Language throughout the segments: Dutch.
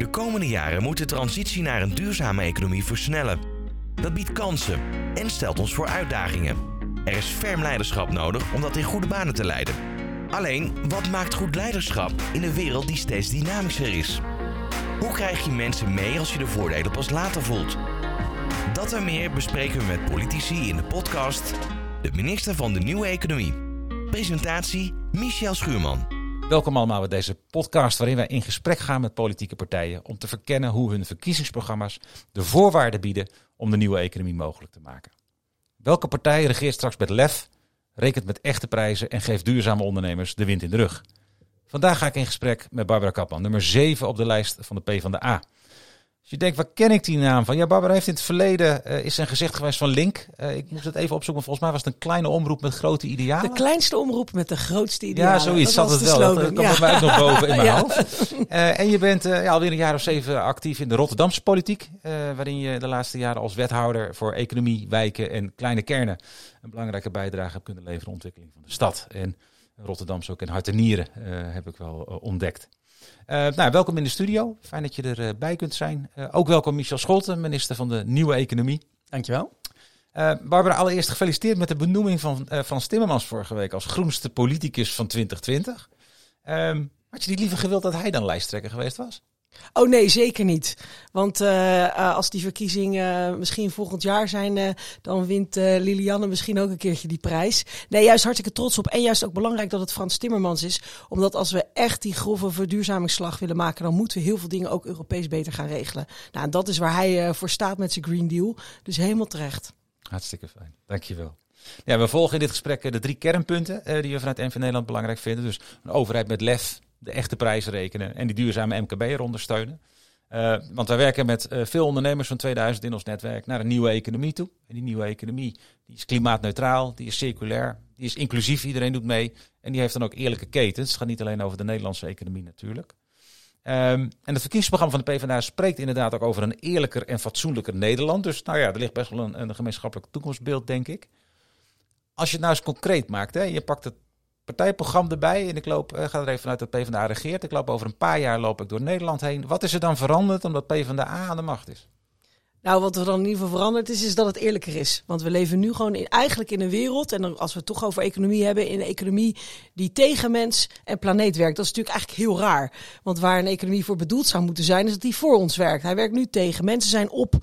De komende jaren moet de transitie naar een duurzame economie versnellen. Dat biedt kansen en stelt ons voor uitdagingen. Er is ferm leiderschap nodig om dat in goede banen te leiden. Alleen, wat maakt goed leiderschap in een wereld die steeds dynamischer is? Hoe krijg je mensen mee als je de voordelen pas later voelt? Dat en meer bespreken we met politici in de podcast De Minister van de Nieuwe Economie. Presentatie Michel Schuurman. Welkom allemaal bij deze podcast waarin wij in gesprek gaan met politieke partijen om te verkennen hoe hun verkiezingsprogramma's de voorwaarden bieden om de nieuwe economie mogelijk te maken. Welke partij regeert straks met lef, rekent met echte prijzen en geeft duurzame ondernemers de wind in de rug? Vandaag ga ik in gesprek met Barbara Kaplan, nummer 7 op de lijst van de P Als je denkt, waar ken ik die naam van? Ja, Barbara heeft in het verleden, uh, is een gezicht geweest van Link. Uh, ik moest het even opzoeken, volgens mij was het een kleine omroep met grote idealen. De kleinste omroep met de grootste idealen. Ja, zoiets zat het wel. Dat komt bij mij nog boven in mijn ja. hoofd. Uh, en je bent ja, alweer een jaar of zeven actief in de Rotterdamse politiek. waarin je de laatste jaren als wethouder voor economie, wijken en kleine kernen een belangrijke bijdrage hebt kunnen leveren aan de ontwikkeling van de stad. En Rotterdam ook in hart en nieren, heb ik wel ontdekt. Uh, nou, welkom in de studio. Fijn dat je erbij kunt zijn. Uh, ook welkom Michel Scholten, minister van de Nieuwe Economie. Dankjewel. Uh, Barbara, allereerst gefeliciteerd met de benoeming van Timmermans vorige week als groenste politicus van 2020. Ehm, had je niet liever gewild dat hij dan lijsttrekker geweest was? Oh nee, zeker niet. Want uh, als die verkiezingen misschien volgend jaar zijn, uh, dan wint Lilianne misschien ook een keertje die prijs. Nee, juist hartstikke trots op. En juist ook belangrijk dat het Frans Timmermans is. Omdat als we echt die grove verduurzamingsslag willen maken, dan moeten we heel veel dingen ook Europees beter gaan regelen. Nou, en dat is waar hij voor staat met zijn Green Deal. Dus helemaal terecht. Hartstikke fijn. Dankjewel. Ja, we volgen in dit gesprek de drie kernpunten die we vanuit NV Nederland belangrijk vinden. Dus een overheid met lef, de echte prijzen rekenen en die duurzame MKB er ondersteunen. Uh, want wij werken met uh, veel ondernemers van 2000 in ons netwerk naar een nieuwe economie toe. En die nieuwe economie die is klimaatneutraal, die is circulair, die is inclusief, iedereen doet mee. En die heeft dan ook eerlijke ketens. Het gaat niet alleen over de Nederlandse economie natuurlijk. Um, en het verkiezingsprogramma van de PvdA spreekt inderdaad ook over een eerlijker en fatsoenlijker Nederland. Dus nou ja, er ligt best wel een, een gemeenschappelijk toekomstbeeld, denk ik. Als je het nou eens concreet maakt, hè, je pakt het partijprogramma erbij. En ik loop, uh, ga er even vanuit dat PvdA regeert. Ik loop over een paar jaar loop ik door Nederland heen. Wat is er dan veranderd omdat PvdA aan de macht is? Nou, wat er dan in ieder geval veranderd is, is dat het eerlijker is. Want we leven nu gewoon in, eigenlijk in een wereld, en als we het toch over economie hebben, in een economie die tegen mens en planeet werkt. Dat is natuurlijk eigenlijk heel raar. Want waar een economie voor bedoeld zou moeten zijn, is dat die voor ons werkt. Hij werkt nu tegen. Mensen zijn op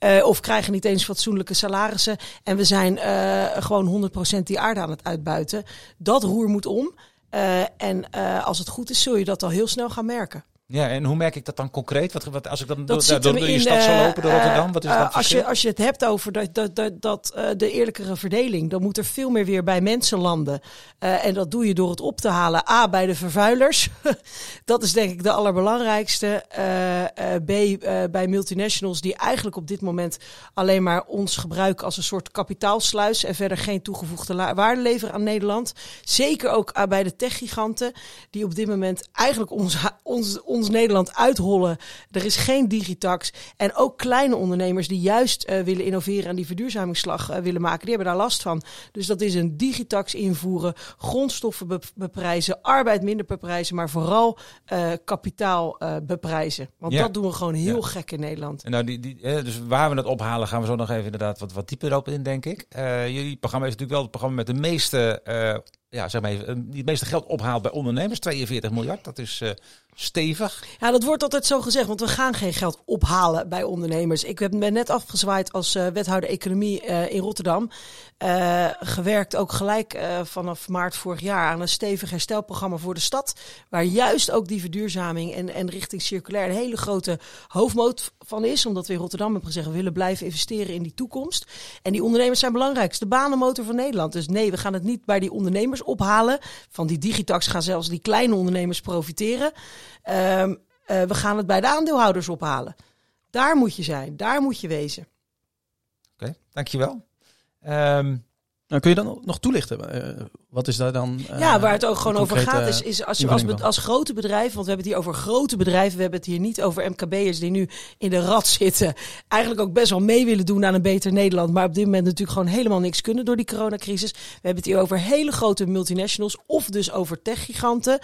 uh, of krijgen niet eens fatsoenlijke salarissen. En we zijn uh, gewoon 100% die aarde aan het uitbuiten. Dat roer moet om. Uh, en als het goed is, zul je dat al heel snel gaan merken. Ja, en hoe merk ik dat dan concreet? Wat, wat als ik dan dat door, door, door je stad zou lopen, door Rotterdam, wat is dat als je, als je het hebt over dat, dat, dat, dat uh, de eerlijkere verdeling, dan moet er veel meer weer bij mensen landen. Uh, en dat doe je door het op te halen. A, bij de vervuilers. dat is denk ik de allerbelangrijkste. B, bij multinationals die eigenlijk op dit moment alleen maar ons gebruiken als een soort kapitaalsluis en verder geen toegevoegde waarde leveren aan Nederland. Zeker ook bij de techgiganten die op dit moment eigenlijk ons, ons ons Nederland uithollen. Er is geen digitax. En ook kleine ondernemers die juist uh, willen innoveren en die verduurzamingsslag uh, willen maken, die hebben daar last van. Dus dat is een digitax invoeren, grondstoffen be beprijzen, arbeid minder beprijzen, maar vooral uh, kapitaal beprijzen. Want ja. dat doen we gewoon heel ja. gek in Nederland. En nou, die, die, dus waar we het ophalen, gaan we zo nog even inderdaad wat, wat dieper op in, denk ik. jullie programma is natuurlijk wel het programma met de meeste ja, zeg maar even, die het meeste geld ophaalt bij ondernemers. 42 miljard, dat is uh, stevig. Ja, dat wordt altijd zo gezegd, want we gaan geen geld ophalen bij ondernemers. Ik ben net afgezwaaid als uh, wethouder economie in Rotterdam. gewerkt ook gelijk vanaf maart vorig jaar aan een stevig herstelprogramma voor de stad. Waar juist ook die verduurzaming en, en richting circulair een hele grote hoofdmoot van is. Omdat we in Rotterdam hebben gezegd, willen blijven investeren in die toekomst. En die ondernemers zijn belangrijk. Het is de banenmotor van Nederland. Dus nee, we gaan het niet bij die ondernemers ophalen. Van die digitax gaan zelfs die kleine ondernemers profiteren. Um, uh, we gaan het bij de aandeelhouders ophalen. Daar moet je zijn, daar moet je wezen. Oké, dankjewel. Um, Nou, kun je dan nog toelichten? Uh, wat is daar dan? Uh, ja, waar het ook gewoon over gaat, is, is als je als, als, grote bedrijf, want we hebben het hier over grote bedrijven, we hebben het hier niet over MKB'ers die nu in de rat zitten, eigenlijk ook best wel mee willen doen aan een beter Nederland, maar op dit moment natuurlijk gewoon helemaal niks kunnen door die coronacrisis. We hebben het hier over hele grote multinationals of dus over techgiganten,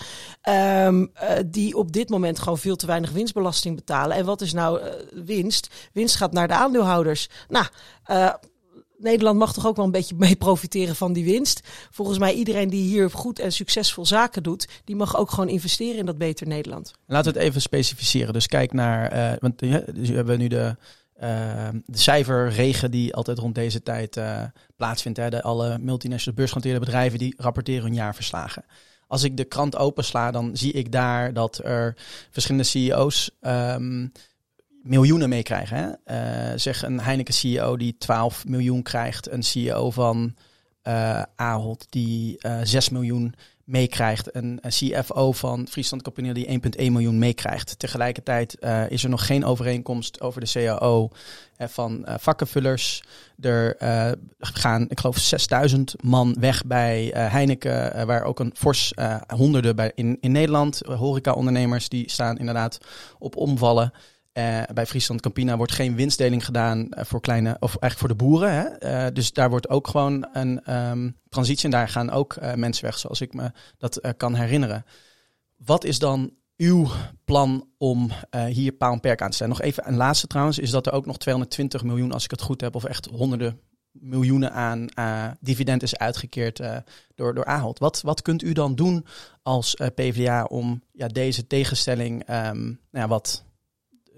um, uh, die op dit moment gewoon veel te weinig winstbelasting betalen. En wat is nou winst? Winst gaat naar de aandeelhouders. Nou, Nederland mag toch ook wel een beetje mee profiteren van die winst. Volgens mij iedereen die hier goed en succesvol zaken doet, die mag ook gewoon investeren in dat beter Nederland. Laten we het even specificeren. Dus kijk naar, uh, want dus we hebben nu de, uh, de cijferregen die altijd rond deze tijd uh, plaatsvindt. Hè. De, alle multinational beursgenoteerde bedrijven die rapporteren hun jaarverslagen. Als ik de krant opensla, dan zie ik daar dat er verschillende CEO's um, miljoenen meekrijgen. Uh, zeg een Heineken CEO die 12 miljoen krijgt, een CEO van uh, Ahold die uh, eh, 6 miljoen meekrijgt, een, CFO van Friesland Campina die 1,1 miljoen meekrijgt. Tegelijkertijd is er nog geen overeenkomst over de CAO van vakkenvullers. Er gaan, ik geloof, 6000 man weg bij Heineken, waar ook een fors honderden bij in, in Nederland. Horeca-ondernemers die staan inderdaad op omvallen. Uh, bij Friesland Campina wordt geen winstdeling gedaan uh, voor kleine, of eigenlijk voor de boeren. Hè? Uh, dus daar wordt ook gewoon een um, transitie en daar gaan ook mensen weg, zoals ik me dat kan herinneren. Wat is dan uw plan om hier paal en perk aan te stellen? Nog even een laatste trouwens, is dat er ook nog 220 miljoen, als ik het goed heb, of echt honderden miljoenen aan dividend is uitgekeerd door, door Ahold. Wat, wat kunt u dan doen als PvdA om ja, deze tegenstelling um, nou ja, wat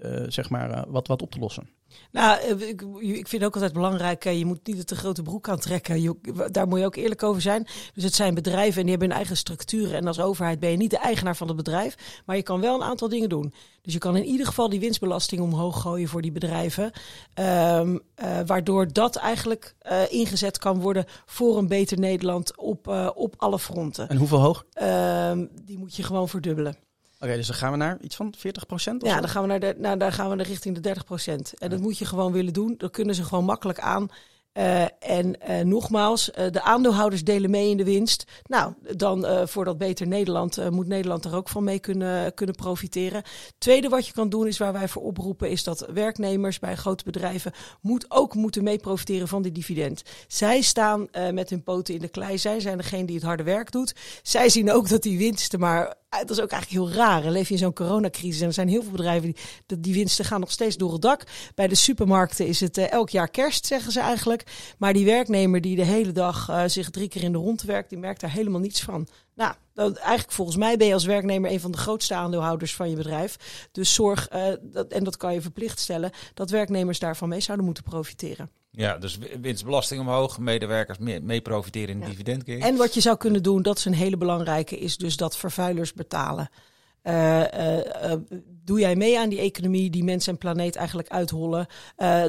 eh, zeg maar, eh, wat, wat op te lossen. Nou, eh, ik, ik vind ook altijd belangrijk, je moet niet de grote broek aantrekken. Je, daar moet je ook eerlijk over zijn. Dus het zijn bedrijven en die hebben hun eigen structuren. En als overheid ben je niet de eigenaar van het bedrijf. Maar je kan wel een aantal dingen doen. Dus je kan in ieder geval die winstbelasting omhoog gooien voor die bedrijven. Um, uh, waardoor dat eigenlijk uh, ingezet kan worden voor een beter Nederland op, uh, op alle fronten. En hoeveel hoog? Um, die moet je gewoon verdubbelen. Oké, dus dan gaan we naar iets van 40 procent? Ja, dan gaan we naar de, nou, daar gaan we naar richting de 30 procent. En dat moet je gewoon willen doen. Dan kunnen ze gewoon makkelijk aan. Uh, en uh, nogmaals, uh, de aandeelhouders delen mee in de winst. Nou, dan voor dat beter Nederland moet Nederland er ook van mee kunnen, kunnen profiteren. Tweede wat je kan doen is waar wij voor oproepen, is dat werknemers bij grote bedrijven moet ook moeten mee profiteren van die dividend. Zij staan met hun poten in de klei. Zij zijn degene die het harde werk doet. Zij zien ook dat die winsten maar dat is ook eigenlijk heel raar. leef je in zo'n coronacrisis en er zijn heel veel bedrijven die die winsten gaan nog steeds door het dak. Bij de supermarkten is het uh, elk jaar kerst, zeggen ze eigenlijk. Maar die werknemer die de hele dag uh, zich drie keer in de rond werkt, die merkt daar helemaal niets van. Nou, eigenlijk volgens mij ben je als werknemer een van de grootste aandeelhouders van je bedrijf. Dus zorg, uh, dat, en dat kan je verplicht stellen, dat werknemers daarvan mee zouden moeten profiteren. Ja, dus winstbelasting omhoog, medewerkers mee, mee profiteren in de ja. dividendkering. En wat je zou kunnen doen, dat is een hele belangrijke, is dus dat vervuilers betalen. Uh, uh, uh, doe jij mee aan die economie die mens en planeet eigenlijk uithollen,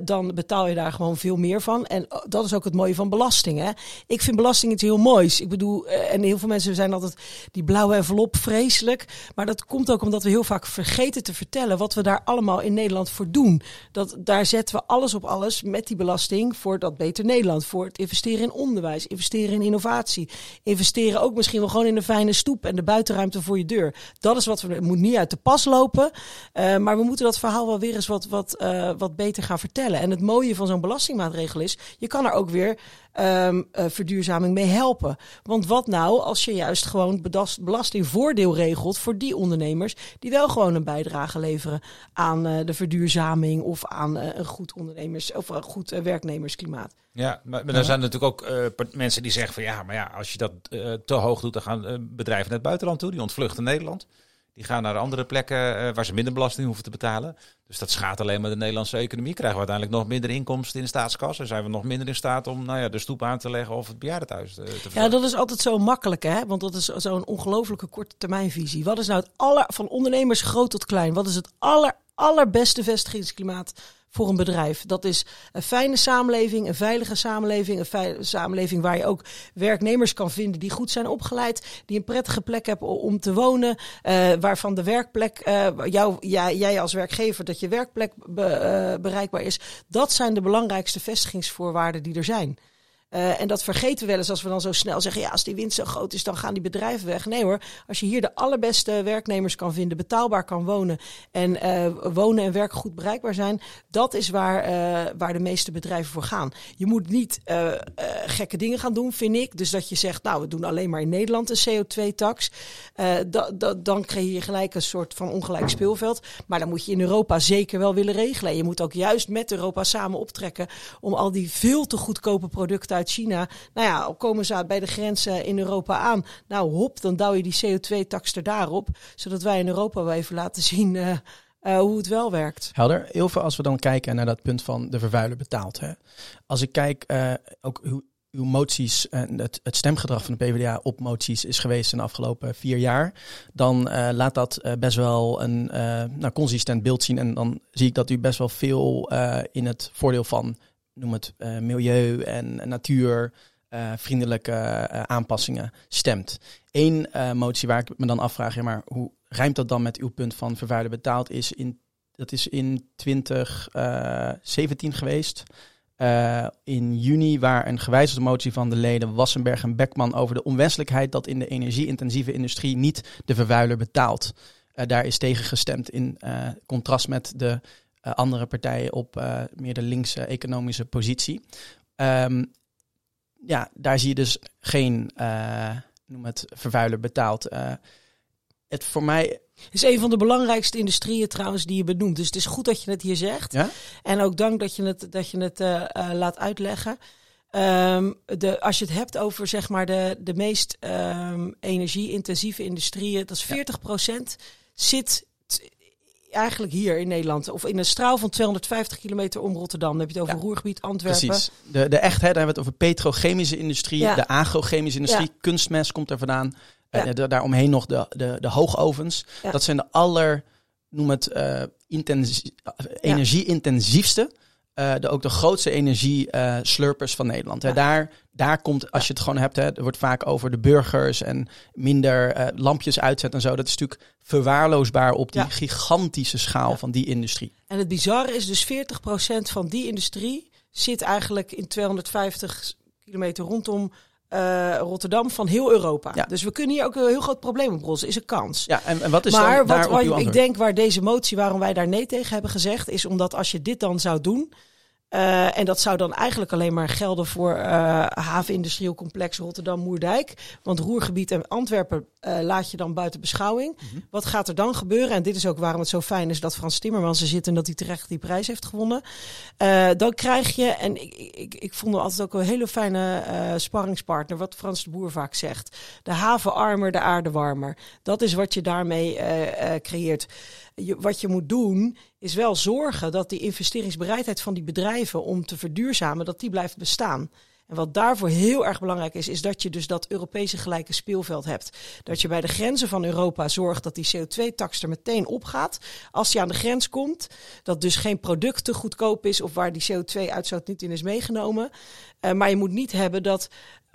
dan betaal je daar gewoon veel meer van. En dat is ook het mooie van belasting. Hè? Ik vind belasting iets heel moois. Ik bedoel, en heel veel mensen zijn altijd die blauwe envelop vreselijk. Maar dat komt ook omdat we heel vaak vergeten te vertellen wat we daar allemaal in Nederland voor doen. Dat, daar zetten we alles op alles met die belasting voor dat beter Nederland. Voor het investeren in onderwijs, investeren in innovatie. Investeren ook misschien wel gewoon in een fijne stoep en de buitenruimte voor je deur. Dat is wat we, het moet niet uit de pas lopen. Uh, maar we moeten dat verhaal wel weer eens wat, wat, uh, wat beter gaan vertellen. En het mooie van zo'n belastingmaatregel is, je kan er ook weer um, uh, verduurzaming mee helpen. Want wat nou als je juist gewoon belastingvoordeel regelt voor die ondernemers die wel gewoon een bijdrage leveren aan de verduurzaming of aan een goed ondernemers of een goed werknemersklimaat. Ja, maar, maar er zijn natuurlijk ook mensen die zeggen van ja, maar ja, als je dat te hoog doet, dan gaan bedrijven naar het buitenland toe, die ontvluchten Nederland. Die gaan naar andere plekken uh, waar ze minder belasting hoeven te betalen. Dus dat schaadt alleen maar de Nederlandse economie. Krijgen we uiteindelijk nog minder inkomsten in de staatskas. En zijn we nog minder in staat om nou ja, de stoep aan te leggen of het bejaardentehuis te, te. Ja, dat is altijd zo makkelijk, hè? Want dat is zo'n ongelofelijke korte termijnvisie. Wat is nou het aller, van ondernemers groot tot klein, wat is het aller, allerbeste vestigingsklimaat voor een bedrijf. Dat is een fijne samenleving, een veilige samenleving, een veilige samenleving waar je ook werknemers kan vinden die goed zijn opgeleid, die een prettige plek hebben om te wonen, uh, waarvan de werkplek, uh, jou, jij, jij als werkgever, dat je werkplek be, uh, bereikbaar is. Dat zijn de belangrijkste vestigingsvoorwaarden die er zijn. Uh, en dat vergeten we wel eens als we dan zo snel zeggen: ja, als die winst zo groot is, dan gaan die bedrijven weg. Nee hoor, als je hier de allerbeste werknemers kan vinden, betaalbaar kan wonen en uh, wonen en werken goed bereikbaar zijn, dat is waar, uh, waar de meeste bedrijven voor gaan. Je moet niet gekke dingen gaan doen, vind ik. Dus dat je zegt: nou, we doen alleen maar in Nederland een CO2-tax. Da, da, dan creëer je gelijk een soort van ongelijk speelveld. Maar dan moet je in Europa zeker wel willen regelen. je moet ook juist met Europa samen optrekken om al die veel te goedkope producten uit China. Nou ja, komen ze bij de grenzen in Europa aan. Nou, hop, dan douw je die CO2-tax er daarop. Zodat wij in Europa wel even laten zien. Uh, uh, hoe het wel werkt. Helder. Heel veel als we dan kijken naar dat punt van de vervuiler betaalt. Hè. Als ik kijk uh, ook hoe uw moties en het, stemgedrag van de PvdA op moties is geweest in de afgelopen vier jaar, dan laat dat best wel een nou, consistent beeld zien. En dan zie ik dat u best wel veel in het voordeel van, noem het milieu en natuur, vriendelijke aanpassingen stemt. Eén motie waar ik me dan afvraag, maar hoe rijmt dat dan met uw punt van vervuiler betaald, is in, dat is in 2017 geweest. In juni, waar een gewijzigde motie van de leden Wassenberg en Beckman over de onwenselijkheid dat in de energie-intensieve industrie niet de vervuiler betaalt. Daar is tegen gestemd in contrast met de andere partijen op meer de linkse economische positie. Um, ja, daar zie je dus geen, noem het, vervuiler betaald. het voor mij het is een van de belangrijkste industrieën trouwens die je benoemt. Dus het is goed dat je het hier zegt. Ja? En ook dank dat je het, dat je het uh, uh, laat uitleggen. Um, de, als je het hebt over zeg maar de, de meest um, energie-intensieve industrieën, dat is 40% zit eigenlijk hier in Nederland. Of in een straal van 250 kilometer om Rotterdam. Dan heb je het over ja. Roergebied, Antwerpen. Precies. De, de echt, hè, daar hebben we het over petrochemische industrie, ja. de agrochemische industrie, kunstmest komt er vandaan. Ja. Uh, daaromheen nog de, de, de hoogovens. Dat zijn de aller, noem het, uh, intensie, energie-intensiefste. Uh, de, ook de grootste energie-slurpers van Nederland. Hè. Daar, daar komt, als je het gewoon hebt, hè, er wordt vaak over de burgers en minder lampjes uitzetten en zo. Dat is natuurlijk verwaarloosbaar op die gigantische schaal van die industrie. En het bizarre is dus 40% van die industrie zit eigenlijk in 250 kilometer rondom uh, Rotterdam van heel Europa. Ja. Dus we kunnen hier ook een heel groot probleem oplossen. Is een kans. Ja, en, en wat is maar dan wat, wat ik denk waar deze motie, waarom wij daar nee tegen hebben gezegd, is omdat als je dit dan zou doen, uh, en dat zou dan eigenlijk alleen maar gelden voor uh, havenindustrieel complex Rotterdam-Moerdijk. Want Roergebied en Antwerpen uh, laat je dan buiten beschouwing. Mm -hmm. Wat gaat er dan gebeuren? En dit is ook waarom het zo fijn is dat Frans Timmermans er zit en dat hij terecht die prijs heeft gewonnen. dan krijg je, en ik, ik, ik vond hem altijd ook een hele fijne sparringspartner, wat Frans de Boer vaak zegt. De haven armer, de aarde warmer. Dat is wat je daarmee creëert je, wat je moet doen, is wel zorgen dat die investeringsbereidheid van die bedrijven om te verduurzamen, dat die blijft bestaan. En wat daarvoor heel erg belangrijk is, is dat je dus dat Europese gelijke speelveld hebt. Dat je bij de grenzen van Europa zorgt dat die CO2-tax er meteen opgaat. Als je aan de grens komt, dat dus geen product te goedkoop is of waar die CO2-uitstoot niet in is meegenomen. Uh, maar je moet niet hebben dat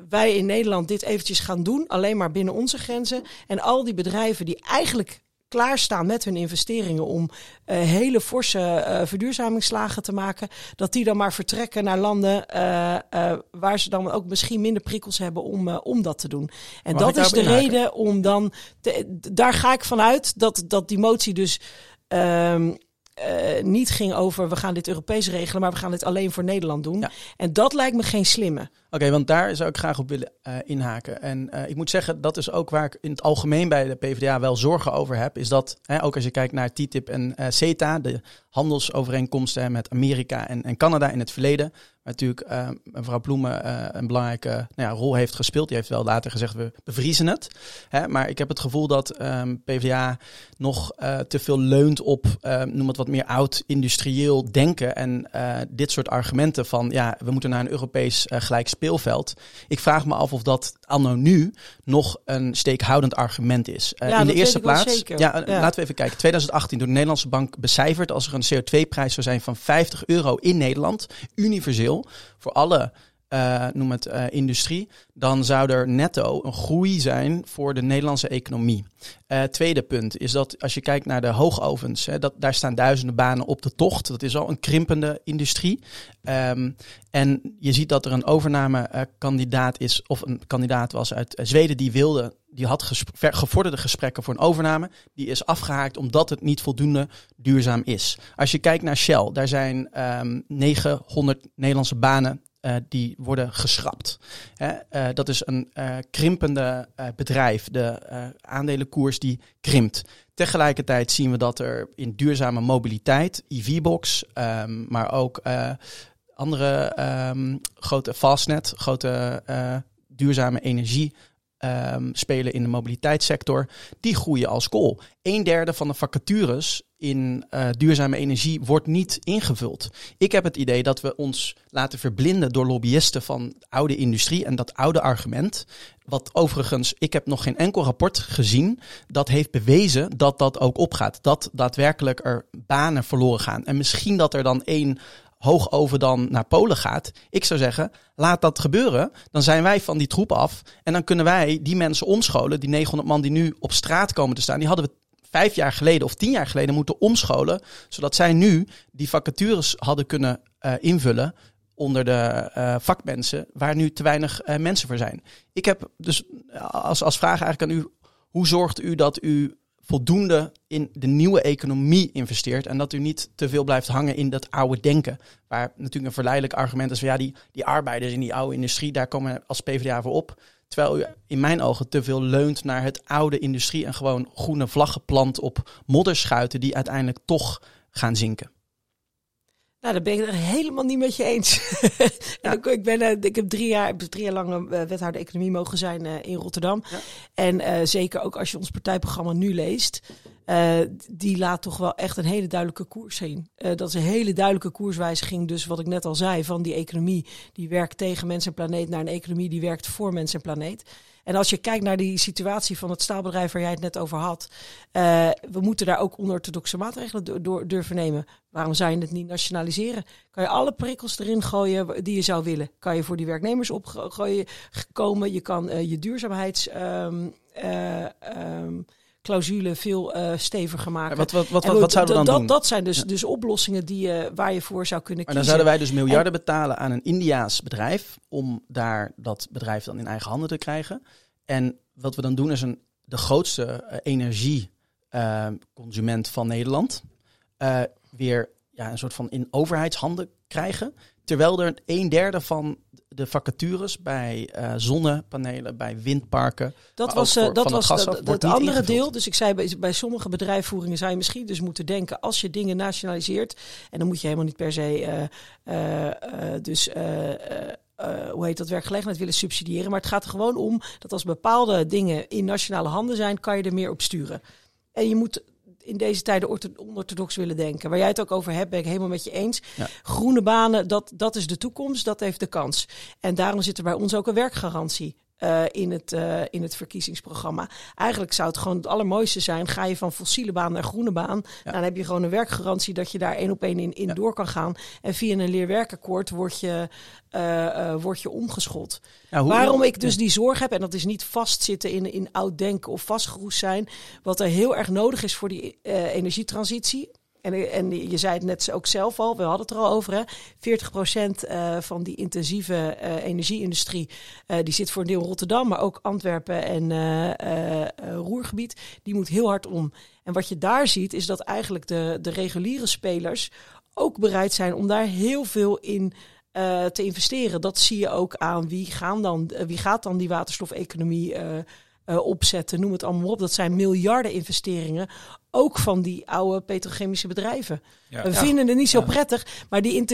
wij in Nederland dit eventjes gaan doen, alleen maar binnen onze grenzen. En al die bedrijven die eigenlijk klaarstaan met hun investeringen om uh, hele forse uh, verduurzamingsslagen te maken, dat die dan maar vertrekken naar landen uh, waar ze dan ook misschien minder prikkels hebben om, om dat te doen. En Mag dat is de reden om dan, te, daar ga ik vanuit dat, dat die motie dus uh, niet ging over we gaan dit Europees regelen, maar we gaan dit alleen voor Nederland doen. Ja. En dat lijkt me geen slimme. Oké, want daar zou ik graag op willen uh, inhaken. En uh, ik moet zeggen, dat is ook waar ik in het algemeen bij de PvdA wel zorgen over heb. Is dat, hè, ook als je kijkt naar TTIP en CETA, de handelsovereenkomsten met Amerika en, en Canada in het verleden natuurlijk uh, mevrouw Bloemen een belangrijke nou ja, rol heeft gespeeld. Die heeft wel later gezegd, we bevriezen het. Hè? Maar ik heb het gevoel dat um, PvdA nog te veel leunt op, noem het wat meer oud-industrieel denken. En dit soort argumenten van, ja, we moeten naar een Europees gelijk speelveld. Ik vraag me af of dat anno nu nog een steekhoudend argument is. Ja, in de eerste plaats, ja, ja, laten we even kijken. 2018 door de Nederlandse bank becijferd als er een CO2-prijs zou zijn van 50 euro in Nederland, universeel voor alle uh, noem het uh, industrie, dan zou er netto een groei zijn voor de Nederlandse economie. Uh, tweede punt is dat als je kijkt naar de hoogovens, hè, dat, daar staan duizenden banen op de tocht. Dat is al een krimpende industrie. Um, en je ziet dat er een overnamekandidaat is, of een kandidaat was uit Zweden die wilde, die had gevorderde gesprekken voor een overname. Die is afgehaakt omdat het niet voldoende duurzaam is. Als je kijkt naar Shell, daar zijn um, ehm, 900 Nederlandse banen uh, die worden geschrapt. Uh, dat is een uh, krimpende bedrijf. De aandelenkoers die krimpt. Tegelijkertijd zien we dat er in duurzame mobiliteit, EV-box, um, maar ook andere um, grote Fastnet, grote duurzame energie um, spelen in de mobiliteitssector, die groeien als kool. Een derde van de vacatures in uh, duurzame energie wordt niet ingevuld. Ik heb het idee dat we ons laten verblinden door lobbyisten van oude industrie en dat oude argument. Wat overigens, ik heb nog geen enkel rapport gezien dat heeft bewezen dat dat ook opgaat. Dat daadwerkelijk er banen verloren gaan. En misschien dat er dan één hoog over dan naar Polen gaat. Ik zou zeggen, laat dat gebeuren. Dan zijn wij van die troep af. En dan kunnen wij die mensen omscholen. Die 900 man die nu op straat komen te staan. Die hadden we vijf jaar geleden of tien jaar geleden moeten omscholen. Zodat zij nu die vacatures hadden kunnen uh, invullen onder de uh, vakmensen. Waar nu te weinig uh, mensen voor zijn. Ik heb dus als, als vraag eigenlijk aan u. Hoe zorgt u dat u voldoende in de nieuwe economie investeert. En dat u niet te veel blijft hangen in dat oude denken. Waar natuurlijk een verleidelijk argument is van ja, die, die arbeiders in die oude industrie, daar komen we als PvdA voor op. Terwijl u in mijn ogen te veel leunt naar het oude industrie en gewoon groene vlaggen plant op modderschuiten die uiteindelijk toch gaan zinken. Nou, daar ben ik het helemaal niet met je eens. ja. ik, ben, uh, ik heb drie jaar, drie jaar lang uh, wethouder economie mogen zijn uh, in Rotterdam. Ja. En zeker ook als je ons partijprogramma nu leest, die laat toch wel echt een hele duidelijke koers zien. dat is een hele duidelijke koerswijziging, dus wat ik net al zei, van die economie die werkt tegen mens en planeet naar een economie die werkt voor mens en planeet. En als je kijkt naar die situatie van het staalbedrijf waar jij het net over had, uh, we moeten daar ook onorthodoxe maatregelen door, durven nemen. Waarom zou je het niet nationaliseren? Kan je alle prikkels erin gooien die je zou willen? Kan je voor die werknemers opgooien komen? Je kan je duurzaamheids. Uh, um, clausule veel uh, steviger maken. wat, wat, wat, wat, wat zouden we dan dat, doen? Dat zijn dus, ja. dus oplossingen die, uh, waar je voor zou kunnen maar kiezen. dan zouden wij dus miljarden en, betalen aan een Indiaas bedrijf om daar dat bedrijf dan in eigen handen te krijgen. En wat we dan doen is een, de grootste uh, energieconsument van Nederland weer ja, een soort van in overheidshanden krijgen. Terwijl er een derde van de vacatures bij uh, zonnepanelen, bij windparken. Dat was, uh, dat was het dat, andere ingevuld. deel. Dus ik zei bij, bij sommige bedrijfsvoeringen zou je misschien dus moeten denken als je dingen nationaliseert. En dan moet je helemaal niet per se uh, dus. Uh, hoe heet dat, werkgelegenheid willen subsidiëren. Maar het gaat er gewoon om dat als bepaalde dingen in nationale handen zijn, kan je er meer op sturen. En je moet in deze tijden onorthodox willen denken. Waar jij het ook over hebt, ben ik helemaal met je eens. Ja. Groene banen, dat, dat is de toekomst, dat heeft de kans. En daarom zit er bij ons ook een werkgarantie. Uh, in, het, uh, in het verkiezingsprogramma. Eigenlijk zou het gewoon het allermooiste zijn. Ga je van fossiele baan naar groene baan. Ja. Dan heb je gewoon een werkgarantie dat je daar één op één in, in ja. door kan gaan. En via een leerwerkakkoord word je, uh, word je omgeschot. Ja, Waarom ik dus die zorg heb, en dat is niet vastzitten in, in oud denken of vastgeroest zijn. Wat er heel erg nodig is voor die energietransitie. En, en je zei het net ook zelf al, we hadden het er al over. Hè? 40% uh, van die intensieve uh, energieindustrie, uh, die zit voor een deel Rotterdam, maar ook Antwerpen en Roergebied, die moet heel hard om. En wat je daar ziet, is dat eigenlijk de, de reguliere spelers ook bereid zijn om daar heel veel in te investeren. Dat zie je ook aan wie, gaan dan, wie gaat dan die waterstofeconomie uh, opzetten, noem het allemaal op. Dat zijn miljarden investeringen, ook van die oude petrochemische bedrijven. Ja, we ja, vinden het niet zo ja. prettig, maar die, in,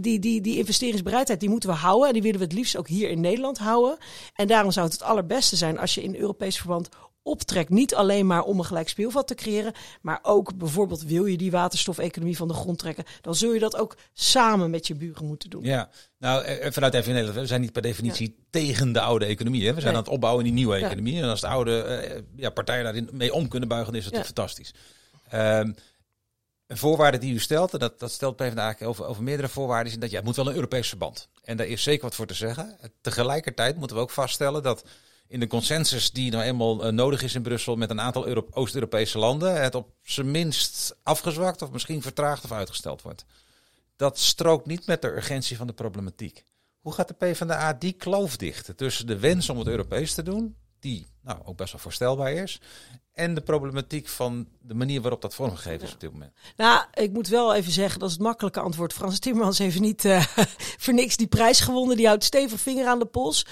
die, die, die investeringsbereidheid die moeten we houden. En die willen we het liefst ook hier in Nederland houden. En daarom zou het het allerbeste zijn als je in Europees verband optrekt. Niet alleen maar om een gelijk speelveld te creëren, maar ook bijvoorbeeld wil je die waterstofeconomie van de grond trekken, dan zul je dat ook samen met je buren moeten doen. Ja, nou vanuit even Nederland, we zijn niet per definitie ja. tegen de oude economie. Hè? We zijn nee. aan het opbouwen in die nieuwe economie. En als de oude uh, ja, partijen daarin mee om kunnen buigen, is het ja. fantastisch. Um, Een voorwaarde die u stelt, en dat, dat stelt PvdA over, over meerdere voorwaarden, is dat ja, het moet wel een Europees verband. En daar is zeker wat voor te zeggen. Tegelijkertijd moeten we ook vaststellen dat in de consensus die nou eenmaal eh, nodig is in Brussel met een aantal Oost-Europese landen, het op zijn minst afgezwakt of misschien vertraagd of uitgesteld wordt. Dat strookt niet met de urgentie van de problematiek. Hoe gaat de PvdA die kloof dichten tussen de wens om het Europees te doen, die nou, ook best wel voorstelbaar is, en de problematiek van de manier waarop dat vormgegeven is op dit moment. Nou, ik moet wel even zeggen, dat is het makkelijke antwoord. Frans Timmermans heeft niet uh, voor niks die prijs gewonnen. Die houdt stevig vinger aan de pols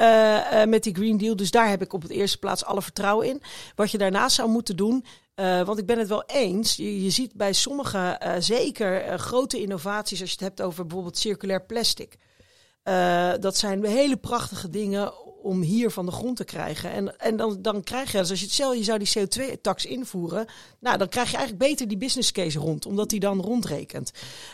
uh, uh, met die Green Deal. Dus daar heb ik op het eerste plaats alle vertrouwen in. Wat je daarnaast zou moeten doen, uh, want ik ben het wel eens. Je, je ziet bij sommige, uh, zeker uh, grote innovaties, als je het hebt over bijvoorbeeld circulair plastic. dat zijn hele prachtige dingen om hier van de grond te krijgen. En, en dan, dan krijg je, dus als je het stel, je zou die CO2-tax invoeren, nou, dan krijg je eigenlijk beter die business case rond, omdat die dan rondrekent.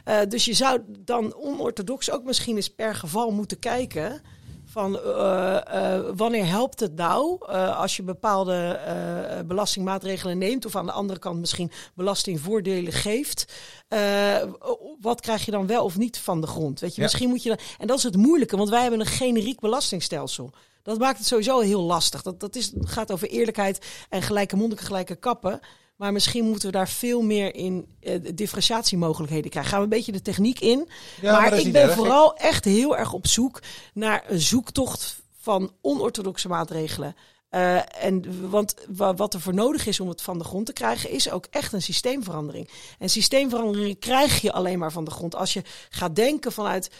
Uh, dus je zou dan onorthodox ook misschien eens per geval moeten kijken van uh, uh, wanneer helpt het nou uh, als je bepaalde belastingmaatregelen neemt of aan de andere kant misschien belastingvoordelen geeft. wat krijg je dan wel of niet van de grond? Weet je, ja. misschien moet je dan, en dat is het moeilijke, want wij hebben een generiek belastingstelsel. Dat maakt het sowieso heel lastig. Dat, dat is, gaat over eerlijkheid en gelijke mondigen, gelijke kappen. Maar misschien moeten we daar veel meer in uh, differentiatiemogelijkheden krijgen. Gaan we een beetje de techniek in. Ja, maar, maar ik ben erg. vooral echt heel erg op zoek naar een zoektocht van onorthodoxe maatregelen. Uh, en want wat er voor nodig is om het van de grond te krijgen, is ook echt een systeemverandering. En systeemverandering krijg je alleen maar van de grond als je gaat denken vanuit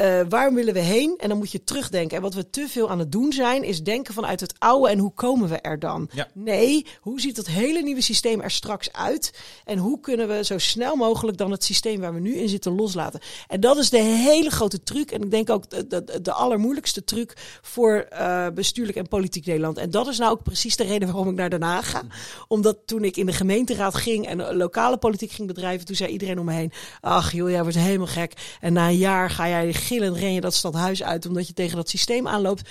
uh, waar willen we heen? En dan moet je terugdenken. En wat we te veel aan het doen zijn, is denken vanuit het oude en hoe komen we er dan? Ja. Nee, hoe ziet dat hele nieuwe systeem er straks uit? En hoe kunnen we zo snel mogelijk dan het systeem waar we nu in zitten loslaten? En dat is de hele grote truc. En ik denk ook de, de, de allermoeilijkste truc voor uh, bestuurlijk en politiek Nederland. En dat is nou ook precies de reden waarom ik naar Den Haag ga. Omdat toen ik in de gemeenteraad ging en lokale politiek ging bedrijven, toen zei iedereen om me heen: Ach joh, jij wordt helemaal gek. En na een jaar ga jij gillend ren je dat stadhuis uit omdat je tegen dat systeem aanloopt.